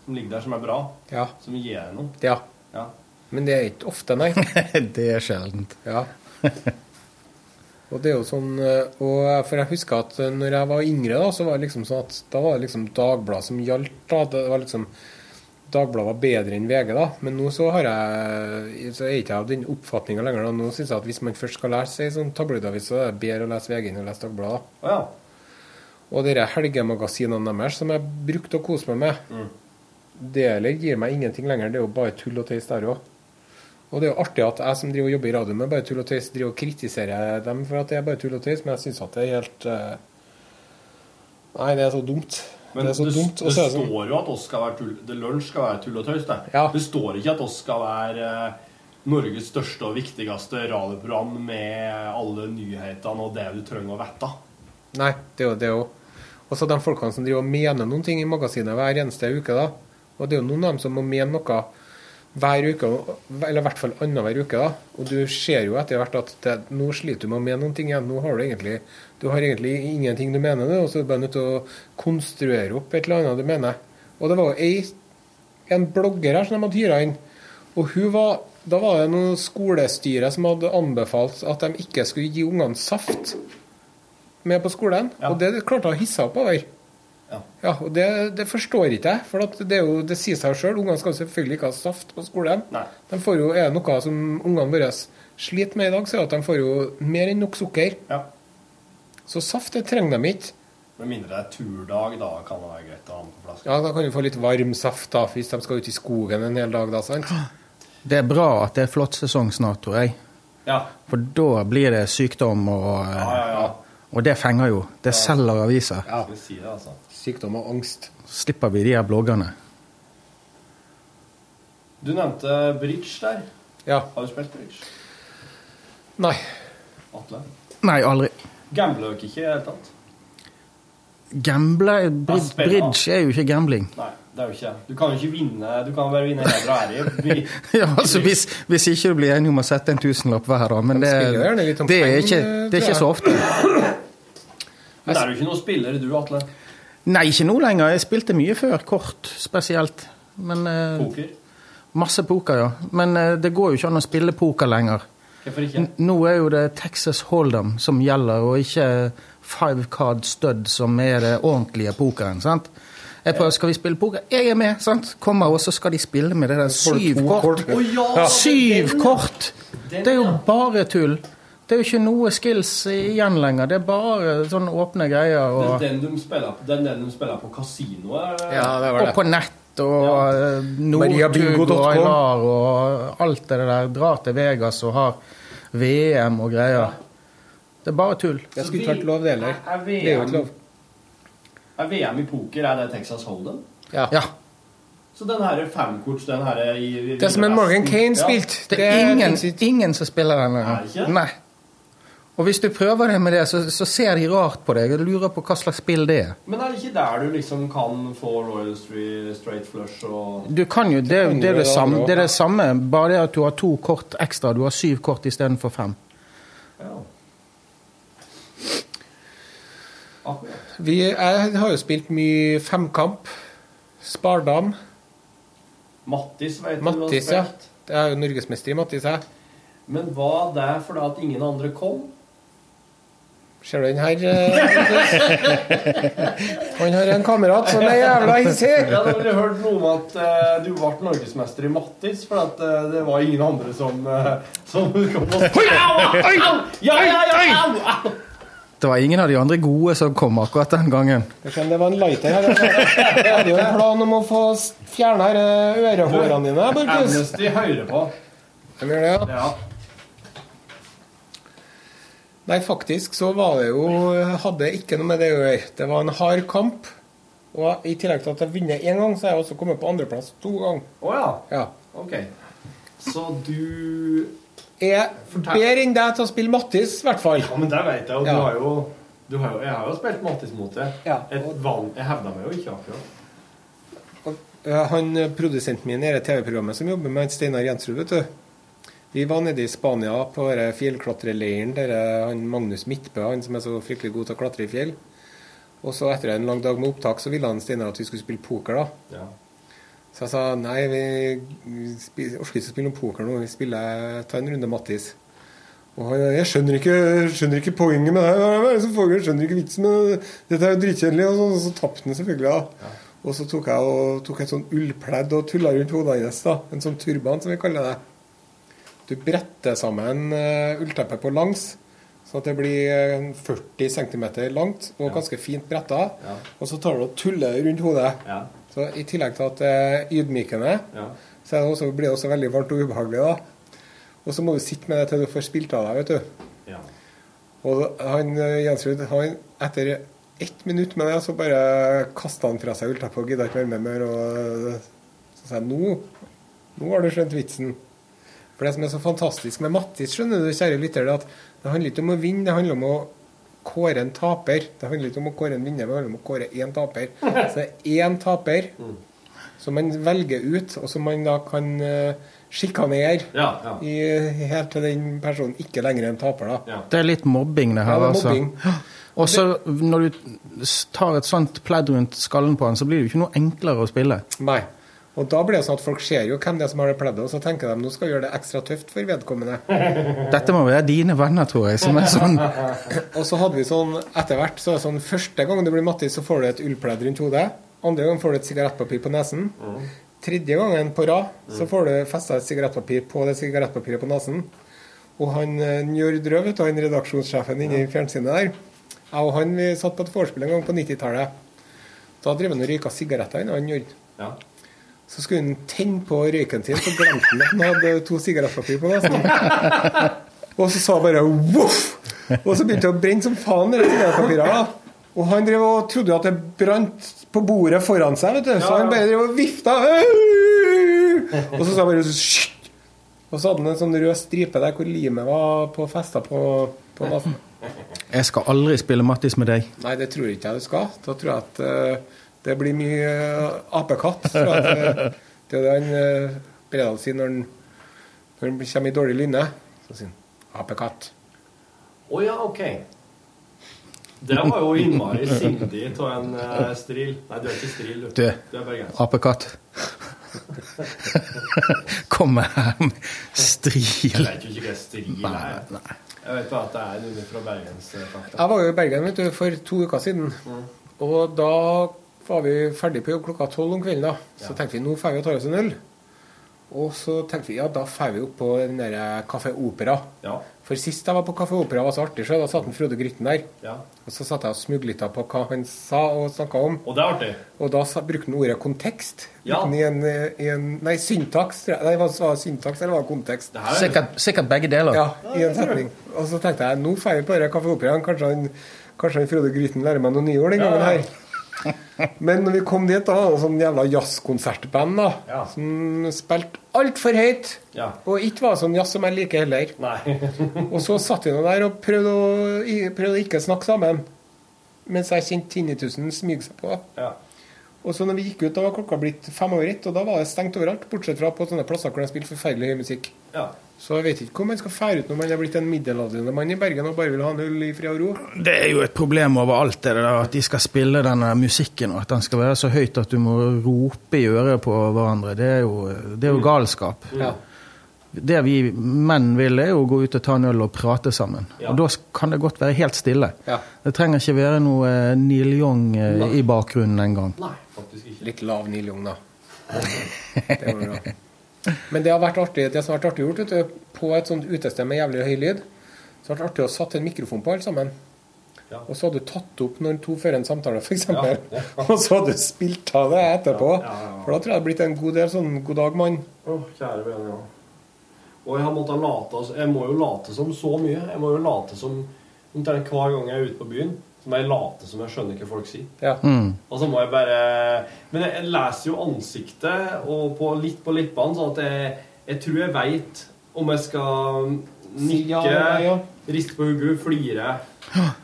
Som ligger der, som er bra. Ja. Som gir deg noe. ja. Ja. Men det er ikke ofte, nei. det er sjeldent. Ja. Og det er jo sånn eh, og For jeg husker at når jeg var yngre, da, så var det liksom sånn at da var det liksom Dagbladet som gjaldt. da, Det var liksom Dagbladet var bedre enn VG, da. Men nå så har jeg så er jeg ikke av den oppfatninga lenger. da. Nå syns jeg at hvis man først skal lese ei sånn tabloidavis, så er det bedre å lese VG enn å lese Dagbladet. Å ja. Og de helgemagasinene deres som jeg brukte å kose meg med, det eller gir meg ingenting lenger. Det er jo bare tull og tøys der òg. Og det er jo artig at jeg som driver og jobber i radio med bare tull og tøys, driver og kritiserer dem for at det er bare tull og tøys, men jeg syns at det er helt uh... Nei, det er så dumt. Men det er så det, dumt. å se det sånn står jo at oss skal være tull, The Lunch skal være tull og tøys. Det, Ja. det står ikke at oss skal være Norges største og viktigste radioprogram med alle nyhetene og det du trenger å vite. Nei, det er jo det òg. Og så de folkene som driver og mener noen ting i magasinet hver eneste uke, da. Og det er jo noen av dem som må mene noe hver uke, eller i hvert fall annenhver uke, da. Og du ser jo etter hvert at det, nå sliter du med å mene noen ting igjen. Nå har du egentlig du har egentlig ingenting du mener, og så er du bare nødt til å konstruere opp et eller annet du mener. Og det var jo ei, en blogger her som de hadde hyra inn. Og hun var, da var det noe skolestyre som hadde anbefalt at de ikke skulle gi ungene saft med på skolen. Ja. Og det klarte hun å hisse opp over. Ja. Ja, og det, det forstår ikke jeg. For at det, er jo, det sier seg sjøl. Ungene skal selvfølgelig ikke ha saft på skolen. Nei. De får jo, er det noe som ungene våre sliter med i dag, så er det at de får jo mer enn nok sukker. Ja. Så saft det trenger de ikke. Med mindre det er turdag, da kan det være greit å ha den på flaske. Ja, Da kan du få litt varm saft da, hvis de skal ut i skogen en hel dag. da, sant? Det er bra at det er flåttsesong snart, tror jeg. Ja. For da blir det sykdom, og, Ja, ja, ja. Og det fenger jo. Det selger aviser. Ja, si det, altså. Sykdom og angst. Slipper vi de her bloggerne. Du nevnte bridge der. Ja. Har du spilt bridge? Nei. Atle? Nei, aldri. Gambler dere ikke i det hele tatt? Gamble brid. Bridge er jo ikke gambling. Nei, det er jo ikke Du kan jo ikke vinne Du kan bare vinne heder og ære Ja, altså hvis, hvis ikke du blir enig om å sette en tusenlapp hver, da. Men det, det, er ikke, det er ikke så ofte. Men er du ikke noen spiller, du, Atle? Nei, ikke nå lenger. Jeg spilte mye før. Kort spesielt. Men eh, Poker? Masse poker, ja. Men eh, det går jo ikke an å spille poker lenger. Hvorfor ikke? N- Nå er jo det Texas Hold'em som gjelder, og ikke five card stud som er det ordentlige pokeren. sant? Jeg prøver, Skal vi spille poker? Jeg er med! sant? Kommer, og så skal de spille med det der syv kort. Syv kort! Det er jo bare tull. Det er jo ikke noe skills igjen lenger. Det er bare sånne åpne greier. Det er den, de spiller på, den, den de spiller på kasinoet? Ja, det? var det og på nett og ja. Mariabingo.com. Northug og Aylar og alt det der. Drar til Vegas og har VM og greier. Det er bare tull. Det skulle ikke vært lov, det heller. Er Det er jo ikke lov. Er VM i poker er det Texas Hold'em? Ja. Ja. Så den her femkorts, den her i, i Det er som en Morgan Kane Ja. Det er ingen, ingen som spiller den. Er det ikke? Nei. Og hvis du prøver det med det, så, så ser de rart på deg og lurer på hva slags spill det er. Men er det ikke der du liksom kan få Royal Street, Straight Flush og Du kan jo, det, det, er det, samme, det er det samme, bare det at du har to kort ekstra. Du har syv kort istedenfor fem. Ja. Vi, jeg har jo spilt mye femkamp. Spardam. Mattis, vet du. Mattis, du har spilt. Ja. Jeg er jo norgesmester i Mattis, jeg. Men var det fordi at ingen andre kom? Ser du den her? eh, Han har en kamerat som er jævla hissig. Jeg hadde vel hørt noe om at eh, du ble norgesmester i Mattis, for at eh, det var ingen andre som, uh, som kom og Au! Ja, ja, ja! Det var ingen av de andre gode som kom akkurat den gangen. Det var en lighter her. Jeg hadde jo en plan om å få fjerna ørehårene dine. Amnesty hører på. De gjør det, ja. Ja. Nei, faktisk så var det jo Hadde ikke noe med det å gjøre. Det var en hard kamp. Og i tillegg til at jeg vinner én gang, så har jeg også kommet på andreplass to ganger. Å ja. Ja. Ok. Så du Jeg ber enn deg til å spille Mattis, i hvert fall. Ja, men det vet jeg, og Ja. du har jo du har jo, Jeg har jo spilt Mattis mot deg. Ja. Jeg hevda meg jo ikke akkurat. Eh, Han Produsenten min i det TV-programmet som jobber med Steinar Jensrud, vet du. Vi var nede i Spania på fjellklatreleiren der han Magnus Midtbø, han som er så fryktelig god til å klatre i fjell. Og så etter en lang dag med opptak så ville han Steinar at vi skulle spille poker, da. Ja. Så jeg sa nei, vi spi- orker ikke å spille noe poker nå, vi spiller, ta en runde Mattis. Og han, jeg skjønner ikke, skjønner ikke poenget med det her. Er? Jeg skjønner ikke vitsen med det. Dette er jo dritkjedelig. Og, så, så tapte han selvfølgelig, da. Og så tok jeg og, tok et sånn ullpledd og tulla rundt hodet hans. da. En sånn turban, som vi kaller det. Du bretter sammen uh, ullteppet på langs, sånn at det blir eh, 40 cm langt og ganske fint bretta. Ja. Og så tar du og tuller rundt hodet. Ja. Så I tillegg til at det er ydmykende, Ja. så det også, blir det også veldig varmt og ubehagelig. da. Og så må du sitte med det til du får spilt av deg. vet du. ja. Og han eh, Jensrud, han, etter ett minutt med det, så bare kasta han fra seg ullteppet og gidda ikke være med mer. Og så sa jeg nå, nå har du skjønt vitsen. For det som er så fantastisk med Mattis, skjønner du, kjære lytter, det er at det handler ikke om å vinne, det handler om å kåre en taper. Det handler ikke om å kåre en vinner, det handler om å kåre én taper. Så det er én taper. som man velger ut, og som man da kan uh, sjikanere Ja, ja. i, helt til den personen ikke lenger er en taper. da. Ja. Det er litt mobbing, det Ja, her. det er altså. mobbing. Og så når du tar et sånt pledd rundt skallen på han, så blir det jo ikke noe enklere å spille. Nei. Og da blir det sånn at folk ser jo hvem det er som har det pleddet, og så tenker de nå skal vi gjøre det ekstra tøft for vedkommende. Dette må være dine venner, tror jeg, som er sånn Og så hadde vi sånn etter hvert så er det sånn Første gang du blir Mattis, så får du et ullpledd rundt hodet. Andre gang får du et sigarettpapir på nesen. Tredje gangen på rad så får du festa et sigarettpapir på det sigarettpapiret på nesen. Og han eh, Njord Rød, vet du, han redaksjonssjefen inne i fjernsynet der, jeg og han vi satt på et vorspiel en gang på 90-tallet. Da drev han og røyka sigaretter, han, han Njord. Ja. Så skulle han tenne på røyken sin, så glemte han at han hadde to sigarettpapir på nesen. Og så sa han bare voff! Og så begynte det å brenne som faen, de sigarettpapirene. Og han drev og trodde at det brant på bordet foran seg, vet du. Så han bare drev og vifta. Og så sa han bare Shit! Og så hadde han en sånn rød stripe der hvor limet var på festa på, på nesen. Jeg skal aldri spille Mattis med deg. Nei, det tror jeg ikke jeg du skal. Da tror jeg at eh, det blir mye eh, apekatt. fra til eh, uh, Bredal sier når han, når han kommer i dårlig lynne. Så sier han apekatt. Å ja, OK. Det var jo innmari sindig av en uh, stril. Nei, du er ikke stril, du. Du. Du er bergenser. Apekatt. Kommer her med Jeg vet jo ikke hva stril er. Nei. Jeg vet bare at det er noe fra bergenstrakta. Jeg var jo i Bergen vet du, for to uker siden. Og da var vi ferdig på jobb klokka tolv om kvelden. da. Så tenkte vi nå får vi ta oss en øl. Og så tenkte vi ja, da får vi opp på den der Kafé Opera. Ja. For sist jeg var på Kafé Opera var så artig, så da satt en Frode Grytten der. ja. Og så satt jeg og smuglytta på hva han sa og snakka om. Og det er artig. Og da sa, brukte han ordet kontekst. Ja. Brukte han I en, eh, i en, nei, syntaks. Nei, var det syntaks, eller var det kontekst? Det her er Sikkert, sikkert begge deler. Ja, i en setning. Og så tenkte jeg nå får vi på denne Kafé Operaen. Kanskje han, kanskje han Frode Grytten lærer meg noen nye ord den gangen her. Men når vi kom dit, da sånn jævla jazzkonsertband da, Ja. som spilte altfor høyt. Ja. Og ikke var sånn jazz som jeg liker heller. Og så satt vi nå der og prøvde å, prøvde å ikke snakke sammen. Mens jeg kjente tinnitusen smyge seg på. Ja. Og så når vi gikk ut, da var klokka blitt fem over ett, og da var det stengt overalt. Bortsett fra på sånne plasser hvor de spilte forferdelig høy musikk. ja. Så jeg vet ikke hvor man skal fære ut når man er blitt en middelaldrende mann i Bergen og bare vil ha null i fred og ro. Det er jo et problem overalt, det der at de skal spille denne musikken, og at den skal være så høyt at du må rope i øret på hverandre. Det er jo, det er jo galskap. Ja. Det vi menn vil, er jo å gå ut og ta en øl og prate sammen. Ja. Og da kan det godt være helt stille. Ja. Det trenger ikke være noe eh, Neil Young eh, i bakgrunnen engang. Nei. Litt lav Neil Young, da. Det var bra. Men det har vært artig, det som har vært artig gjort, vet du, på et sånt utested med jævlig høy lyd, så har det vært artig å satt en mikrofon på alle sammen. Ja. Og så hadde du tatt opp når to fører en samtale, f.eks. Ja. Og så hadde du spilt av det etterpå. Ja, ja, ja. For da tror jeg det har blitt en god del sånn 'god dag, mann'. Å, kjære vene, ja. Og jeg har måttet late Jeg må jo late som så mye. Jeg må jo late som omtrent hver gang jeg er ute på byen. Må jeg late som jeg skjønner ikke folk sier. Ja. Mm. Og så må jeg bare Men jeg, jeg leser jo ansiktet og på, litt på lippene, sånn at jeg, jeg tror jeg veit om jeg skal nikke, ja riste på hodet, flire.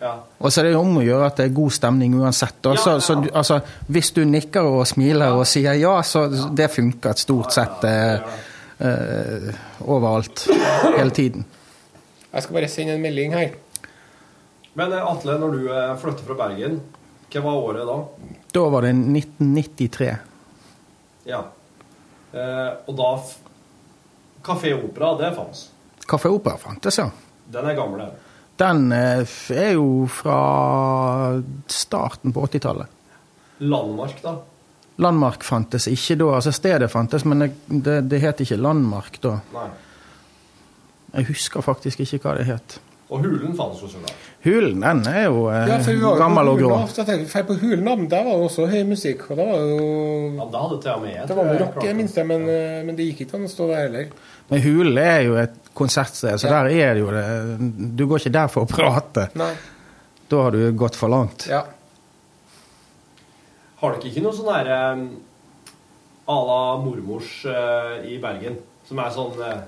Ja. Og så er det jo om å gjøre at det er god stemning uansett. Ja, Så, ja. så altså, hvis du nikker og smiler og sier ja, så det funker stort sett eh, eh, overalt. Hele tiden. Jeg skal bare sende en melding her. Men eh, Atle, når du flyttet fra Bergen, hva var året da? Da var det 1993. Ja. Eh, og da Kafé Opera, det fantes. Kafé Opera fantes, ja. Den er gammel, den. Den eh, er jo fra starten på 80-tallet. Landmark, da. Landmark fantes ikke da. altså Stedet fantes, men det, det, det het ikke Landmark da. Nei. Jeg husker faktisk ikke hva det het. Og Hulen fantes jo så klart. Hulen, den er jo eh, Ja, for vi var jo gammel og grå. Feil på Hulen, da, men der var det også høy musikk. Og da var det jo Ja, da hadde til og med jeg. Det var jeg noe rock i minste, men, eh, men det gikk ikke an å stå der heller. Men Hulen er jo et konsertsted, så Ja. der er det jo det. Du går ikke der for å prate. Nei. Da har du gått for langt. Ja. Har dere ikke noe sånn derre à la mormors uh, i Bergen? Som er sånn eh,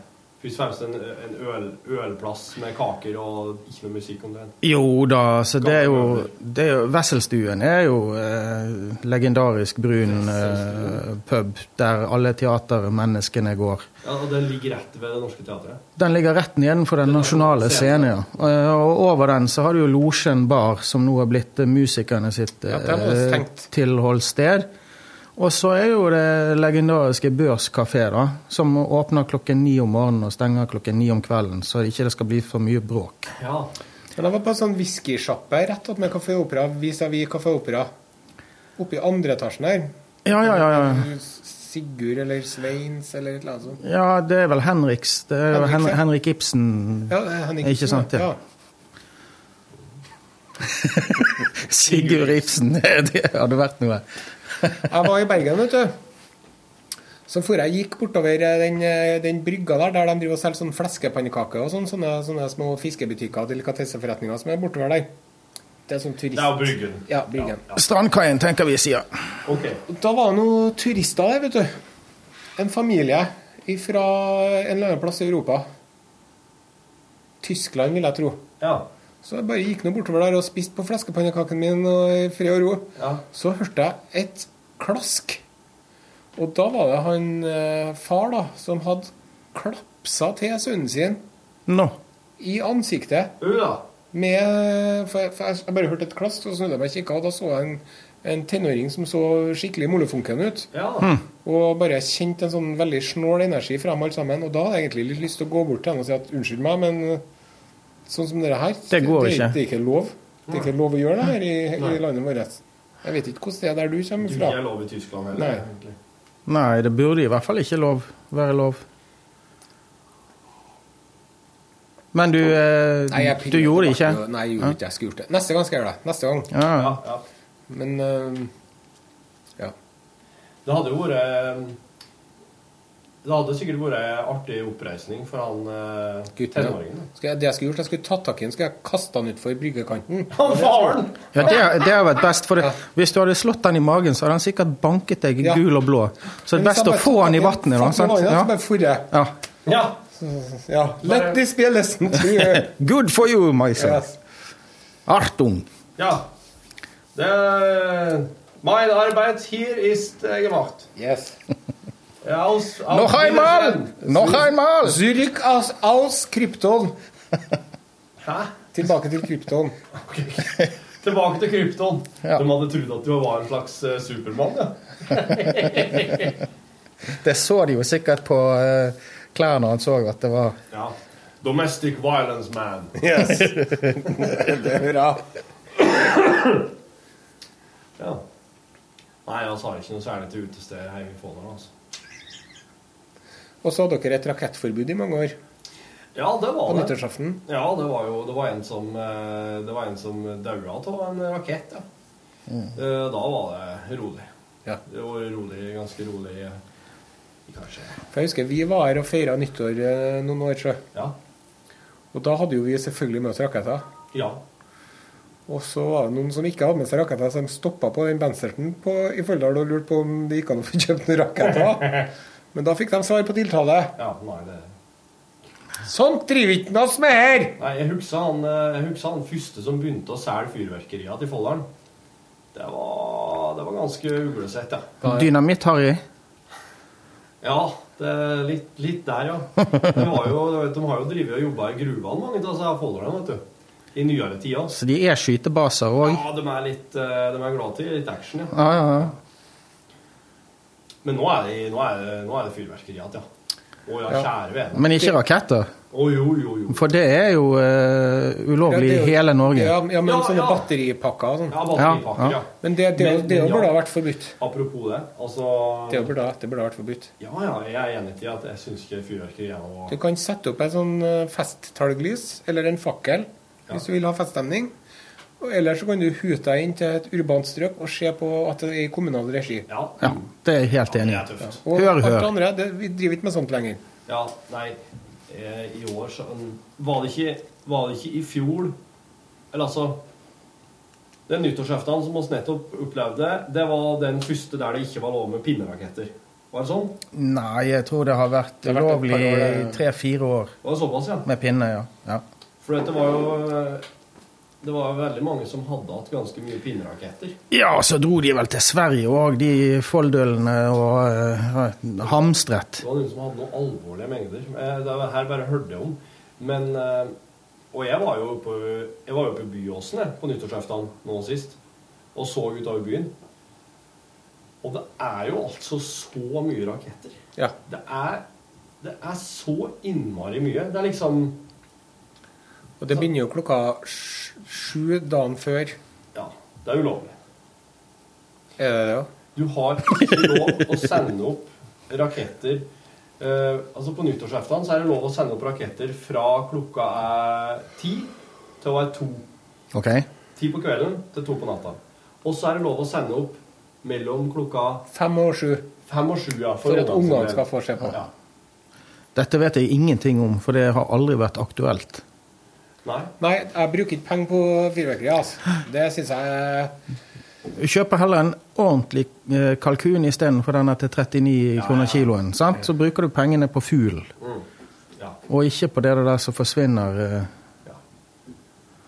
Først og fremst en, en øl, ølplass med kaker og ikke noe musikk om det. Jo da, så det er jo, det er jo Vesselstuen er jo eh, legendarisk brun eh, pub der alle teatermenneskene går. Ja, og Den ligger rett ved Det Norske Teatret. Den ligger rett nedenfor den Den nasjonale nasjonale scenen, ja. Eh, Og over den så har du jo Losjen bar, som nå har blitt eh, musikerne sitt Ja, eh, tilholdssted. Og så er jo det legendariske Børs kafé, da, som åpner klokken ni om morgenen og stenger klokken ni om kvelden, så ikke det skal bli for mye bråk. Ja. Men det var på en sånn whiskysjappe rett attmed Kafé Opera vis-à-vis Kafé Opera. Oppe i andre etasjen her. Ja, ja, ja. ja. Sigurd eller Sveins eller et eller annet sånt. Ja, det er vel Henriks. Det er Henrik, Hen. Henrik Ibsen. Ja, det er Henrik Ikke Ibsen, sant, ja. ja. Sigurd Ibsen, det hadde vært noe. Jeg var i Bergen, vet du. Så for jeg gikk bortover den, den brygga der, der de driver og selger sånn fleskepannekaker og sånn, sånne, sånne små fiskebutikker og delikatesseforretninger som er bortover der. Det er sånn turist... Det er Ja, Bryggen. Ja, Bryggen. Strandkaien, tenker vi, sier. Ok. Da var det noen turister der, vet du. En familie fra en eller annen plass i Europa. Tyskland, vil jeg tro. Ja. Så jeg bare gikk nå bortover der og spiste på fleskepannekaken min og i fred og ro. Ja. Så hørte jeg et klask. Og da var det han eh, far da, som hadde klapsa til sønnen sin Nå. i ansiktet. Ula. Med, for, jeg, for jeg bare hørte et klask, så snudde jeg meg og kikket, og da så jeg en, en tenåring som så skikkelig molefonken ut. Ja. Og bare kjente en sånn veldig snål energi fra dem alle sammen. Og da hadde jeg egentlig litt lyst til å gå bort til henne og si at unnskyld meg, men sånn som dette her Det går det, ikke. Det er ikke lov. Det er ikke lov å gjøre det her i, i landet vårt. Jeg vet ikke hvordan det er der du kommer fra. Det er lov i Tyskland heller. Nei. egentlig. Nei, det burde i hvert fall ikke lov, være lov. Men du, eh, Nei, du gjorde det ikke? Nei, jeg gjorde ikke. Jeg skulle gjort det. Neste gang skal jeg gjøre det. Neste gang. Ja, Ja, ja. ja. Men uh, ja. Det hadde jo vært Det hadde sikkert vært en artig oppreisning for han eh, tenåringen. Skal jeg, det jeg skulle gjort, jeg skulle tatt tak i han, skulle jeg kaste han utfor bryggekanten. Han faren! Ja, det, det hadde vært best. For det. Hvis du hadde slått han i magen, så hadde han sikkert banket deg Ja. gul og blå. Så det er best å få han i vannet. Ja. Ja. Ja. Ja. Let this be a lesson to you. Good for you, my son. Yes. Artung. ja. Det Mein Arbeit hier ist äh, gemacht. yes. Aus, auf Noch einmal! Noch einmal! Zurich aus, aus krypton. Hæ? Tilbake til krypton. Okay. Tilbake til krypton. Ja. De hadde trodd at du var en slags uh, supermann. Ja. Det så de jo sikkert på uh, klærne han så at det var ja. Domestic violence man. Yes. det er bra. Ja. Nei, altså har ikke noe særlig til utested hjemme i Folldal. Altså. Og så hadde dere et rakettforbud i mange år. Ja, det På var det. nyttårsaften. Ja, det var jo det var en som eh, Det var en som daua av en rakett. Ja. Mm. Da var det rolig. Ja. Det var rolig, ganske rolig. eh, Kanskje For jeg husker Vi var her og feira nyttår eh, noen år siden. Ja. Og da hadde jo vi selvfølgelig med oss raketter. Ja. Og så var det noen som ikke hadde med seg raketter, så de stoppa på den benserten på, i Folldal og lurte på om det gikk an å få kjøpt noen raketter. Men da fikk de svar på tiltale. ja nei, det Sånt driver ikke oss med her! Nei, jeg husker han, eh, jeg husker han første som begynte å selge fyrverkerier til Folldalen. Det var, det var ganske uglesett, ja. Dynamitt-Harry. Ja, det er litt, litt der, ja. De har jo, du vet, de har jo drevet og jobba i gruvene, mange av disse Folldalene, vet du. I nyere tider. Så de er skytebaser òg. Ja, de er litt eh, De er glad til litt action, ja. Ja, ja, ja. Men nå er det, nå er det, nå er det fyrverkeri igjen, ja. Å ja, kjære vene. Men ikke raketter. Å jo, jo, jo. For det er jo uh, ulovlig i hele Norge. Ja, ja men Ja, sånne ja. batteripakker og sånn. Ja, batteripakker, Ja. Men det, det, Men- det, men ja. burde ha vært forbudt. Apropos det, altså Det burde, det burde ha vært forbudt. Ja, ja, jeg er enig i at jeg syns ikke fyrverkeri er noe Du kan sette opp et sånn festtalglys eller en fakkel hvis du vil ha feststemning. Og ellers så kan du hute deg inn til et urbant strøk og se på at det er i kommunal regi. Ja, Ja, det er jeg helt enig i. Ja, Og Hør, alt hør. det andre, det, vi driver ikke med sånt lenger. Ja, nei eh, I år så Var det ikke, var det ikke i fjor Eller altså Den nyttårsaften som vi nettopp opplevde, det var den første der det ikke var lov med pinneraketter. Var det sånn? Nei, jeg tror det har vært har vært et ulovlig i tre-fire år Var det såpass, ja? med pinne, ja. ja. For det var jo Det var veldig mange som hadde hatt ganske mye pinneraketter. Ja, så dro de vel til Sverige òg, de folldølene, og uh, hamstret. Det var noen som hadde noen alvorlige mengder. Eh, Det var her bare hørte jeg om. Men uh, Og jeg var jo på, jeg var jo på Byåsen jeg, på nyttårsaften nå sist, og så utover byen. Og det er jo altså så mye raketter. Ja. Det er, det er så innmari mye. Det er liksom Og det begynner jo klokka sju dagen før. Ja, det er ulovlig. Er det det, ja? Du har ikke lov å sende opp raketter eh, Altså På nyttårsaften så er det lov å sende opp raketter fra klokka er ti til å være to. OK? Ti på kvelden til to på natta. Og så er det lov å sende opp mellom klokka Fem og sju. fem og sju. Ja, For at ungene ungene skal få se på. Ja. Dette vet jeg ingenting om, for det har aldri vært aktuelt. Nei. Nei, jeg bruker ikke penger på fyrverkeri. Altså. Det syns jeg er Kjøper heller en ordentlig eh, kalkun istedenfor denne til 39 kroner kiloen. sant? Så bruker du pengene på fugl, Mm. Ja. og ikke på det der som forsvinner. Ja.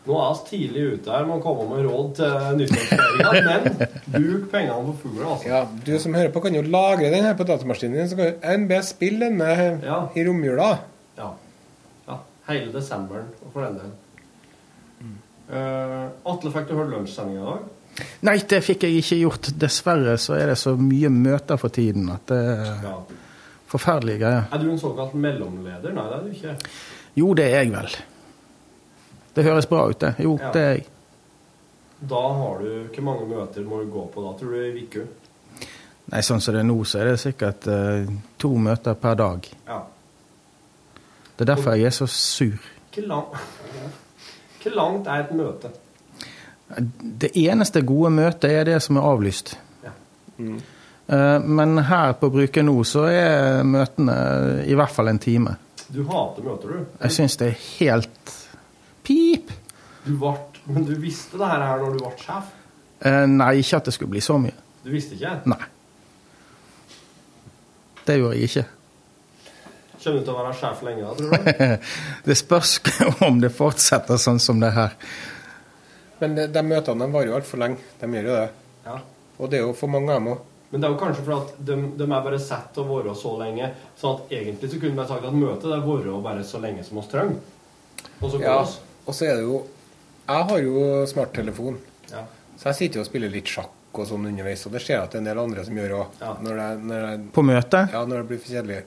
Nå er vi tidlig ute her med å komme med råd til nyttårsfeiringa, men bruk pengene på fugler, altså. Ja, du som hører på, kan jo lagre den her på datamaskinen din, så kan du NB spille den med Ja. i romjula. Ja. Hele desemberen, og for den del. Uh, Atle, fikk du hørt lunsjsendinga i dag? Nei, det fikk jeg ikke gjort. Dessverre så er det så mye møter for tiden at det er Ja. forferdelige greier. Er du en såkalt mellomleder? Nei, det er du ikke. Jo, det er jeg vel. Det høres bra ut, det. Jo, Ja. det er jeg. Da har du Hvor mange møter må du gå på da, tror du, i uka? Nei, sånn som det er nå, så er det sikkert uh, to møter per dag. Ja. Det er derfor jeg er så sur. Hvor langt er et møte? Det eneste gode møtet er det som er avlyst. Ja. Mm. Men her på Bruker nå så er møtene i hvert fall en time. Du hater møter, du. Jeg syns det er helt pip. du vart, men du visste det her når du ble sjef? Eh, Nei, ikke at det skulle bli så mye. Du visste ikke? Nei. Det gjorde jeg ikke. Kommer du til å være sjef lenge du? Det spørs om det fortsetter sånn som det her. Men de, de møtene de varer jo altfor lenge. De gjør jo det. Ja. Og det er jo for mange av dem òg. Men det er jo kanskje fordi at de, de er bare satt til å være så lenge, sånn at egentlig så kunne vi sagt at møtet det er være bare så lenge som oss trenger. Og så Ja. oss. Og så er det jo Jeg har jo smarttelefon, Ja. så jeg sitter jo og spiller litt sjakk og sånn underveis, og det ser jeg at det er en del andre som gjør òg. Ja. Når, det- når, det- På møtet? ja, når det blir for kjedelig.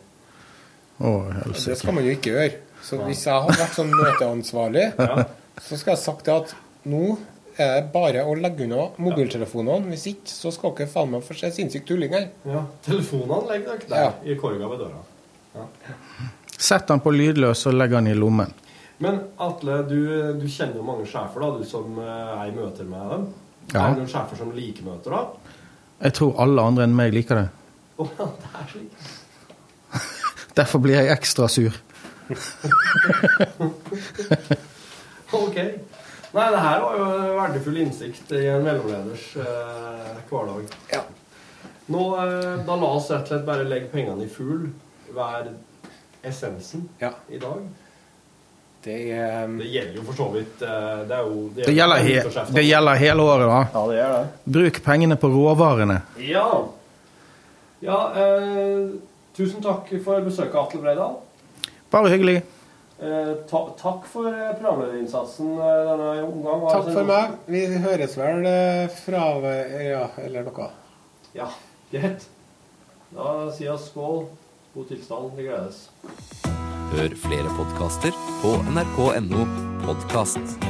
Å, Det skal man jo ikke gjøre. Så hvis jeg hadde vært sånn møteansvarlig, Ja. så skal jeg sagt det at nå er det bare å legge unna mobiltelefonene. Hvis ikke, så skal dere faen meg få se sinnssykt tulling her. ja. Telefonene legger dere der Ja. i korga ved døra. Sett den på lydløs og legg den i lommen. Men Atle, du, du kjenner jo mange sjefer, da, du som eh, er i møter med dem. Ja. Er det noen sjefer som liker møter, da? Jeg tror alle andre enn meg liker det. Oh, det er slik. Derfor blir jeg ekstra sur. Ok. Nei, det her var jo verdifull innsikt i en mellomleders eh, hverdag. Ja. Nå, eh, da la oss rett og slett bare legge pengene i fugl. Være essensen Ja. i dag. Det er Det gjelder jo for så vidt eh, Det er jo Det gjelder, he det gjelder hele året, da. Ja, det gjør det. Bruk pengene på råvarene. Ja. Ja, eh, tusen takk for besøket, Atle Breidal. Bare hyggelig. Eh, ta takk for eh, programlederinnsatsen eh, denne omgang. Takk for meg. Vi høres vel eh, fra Ja, eller noe. Ja, greit. Da sier jeg skål. God tilstand. Vi gledes. Hør flere podkaster på nrk.no podkast.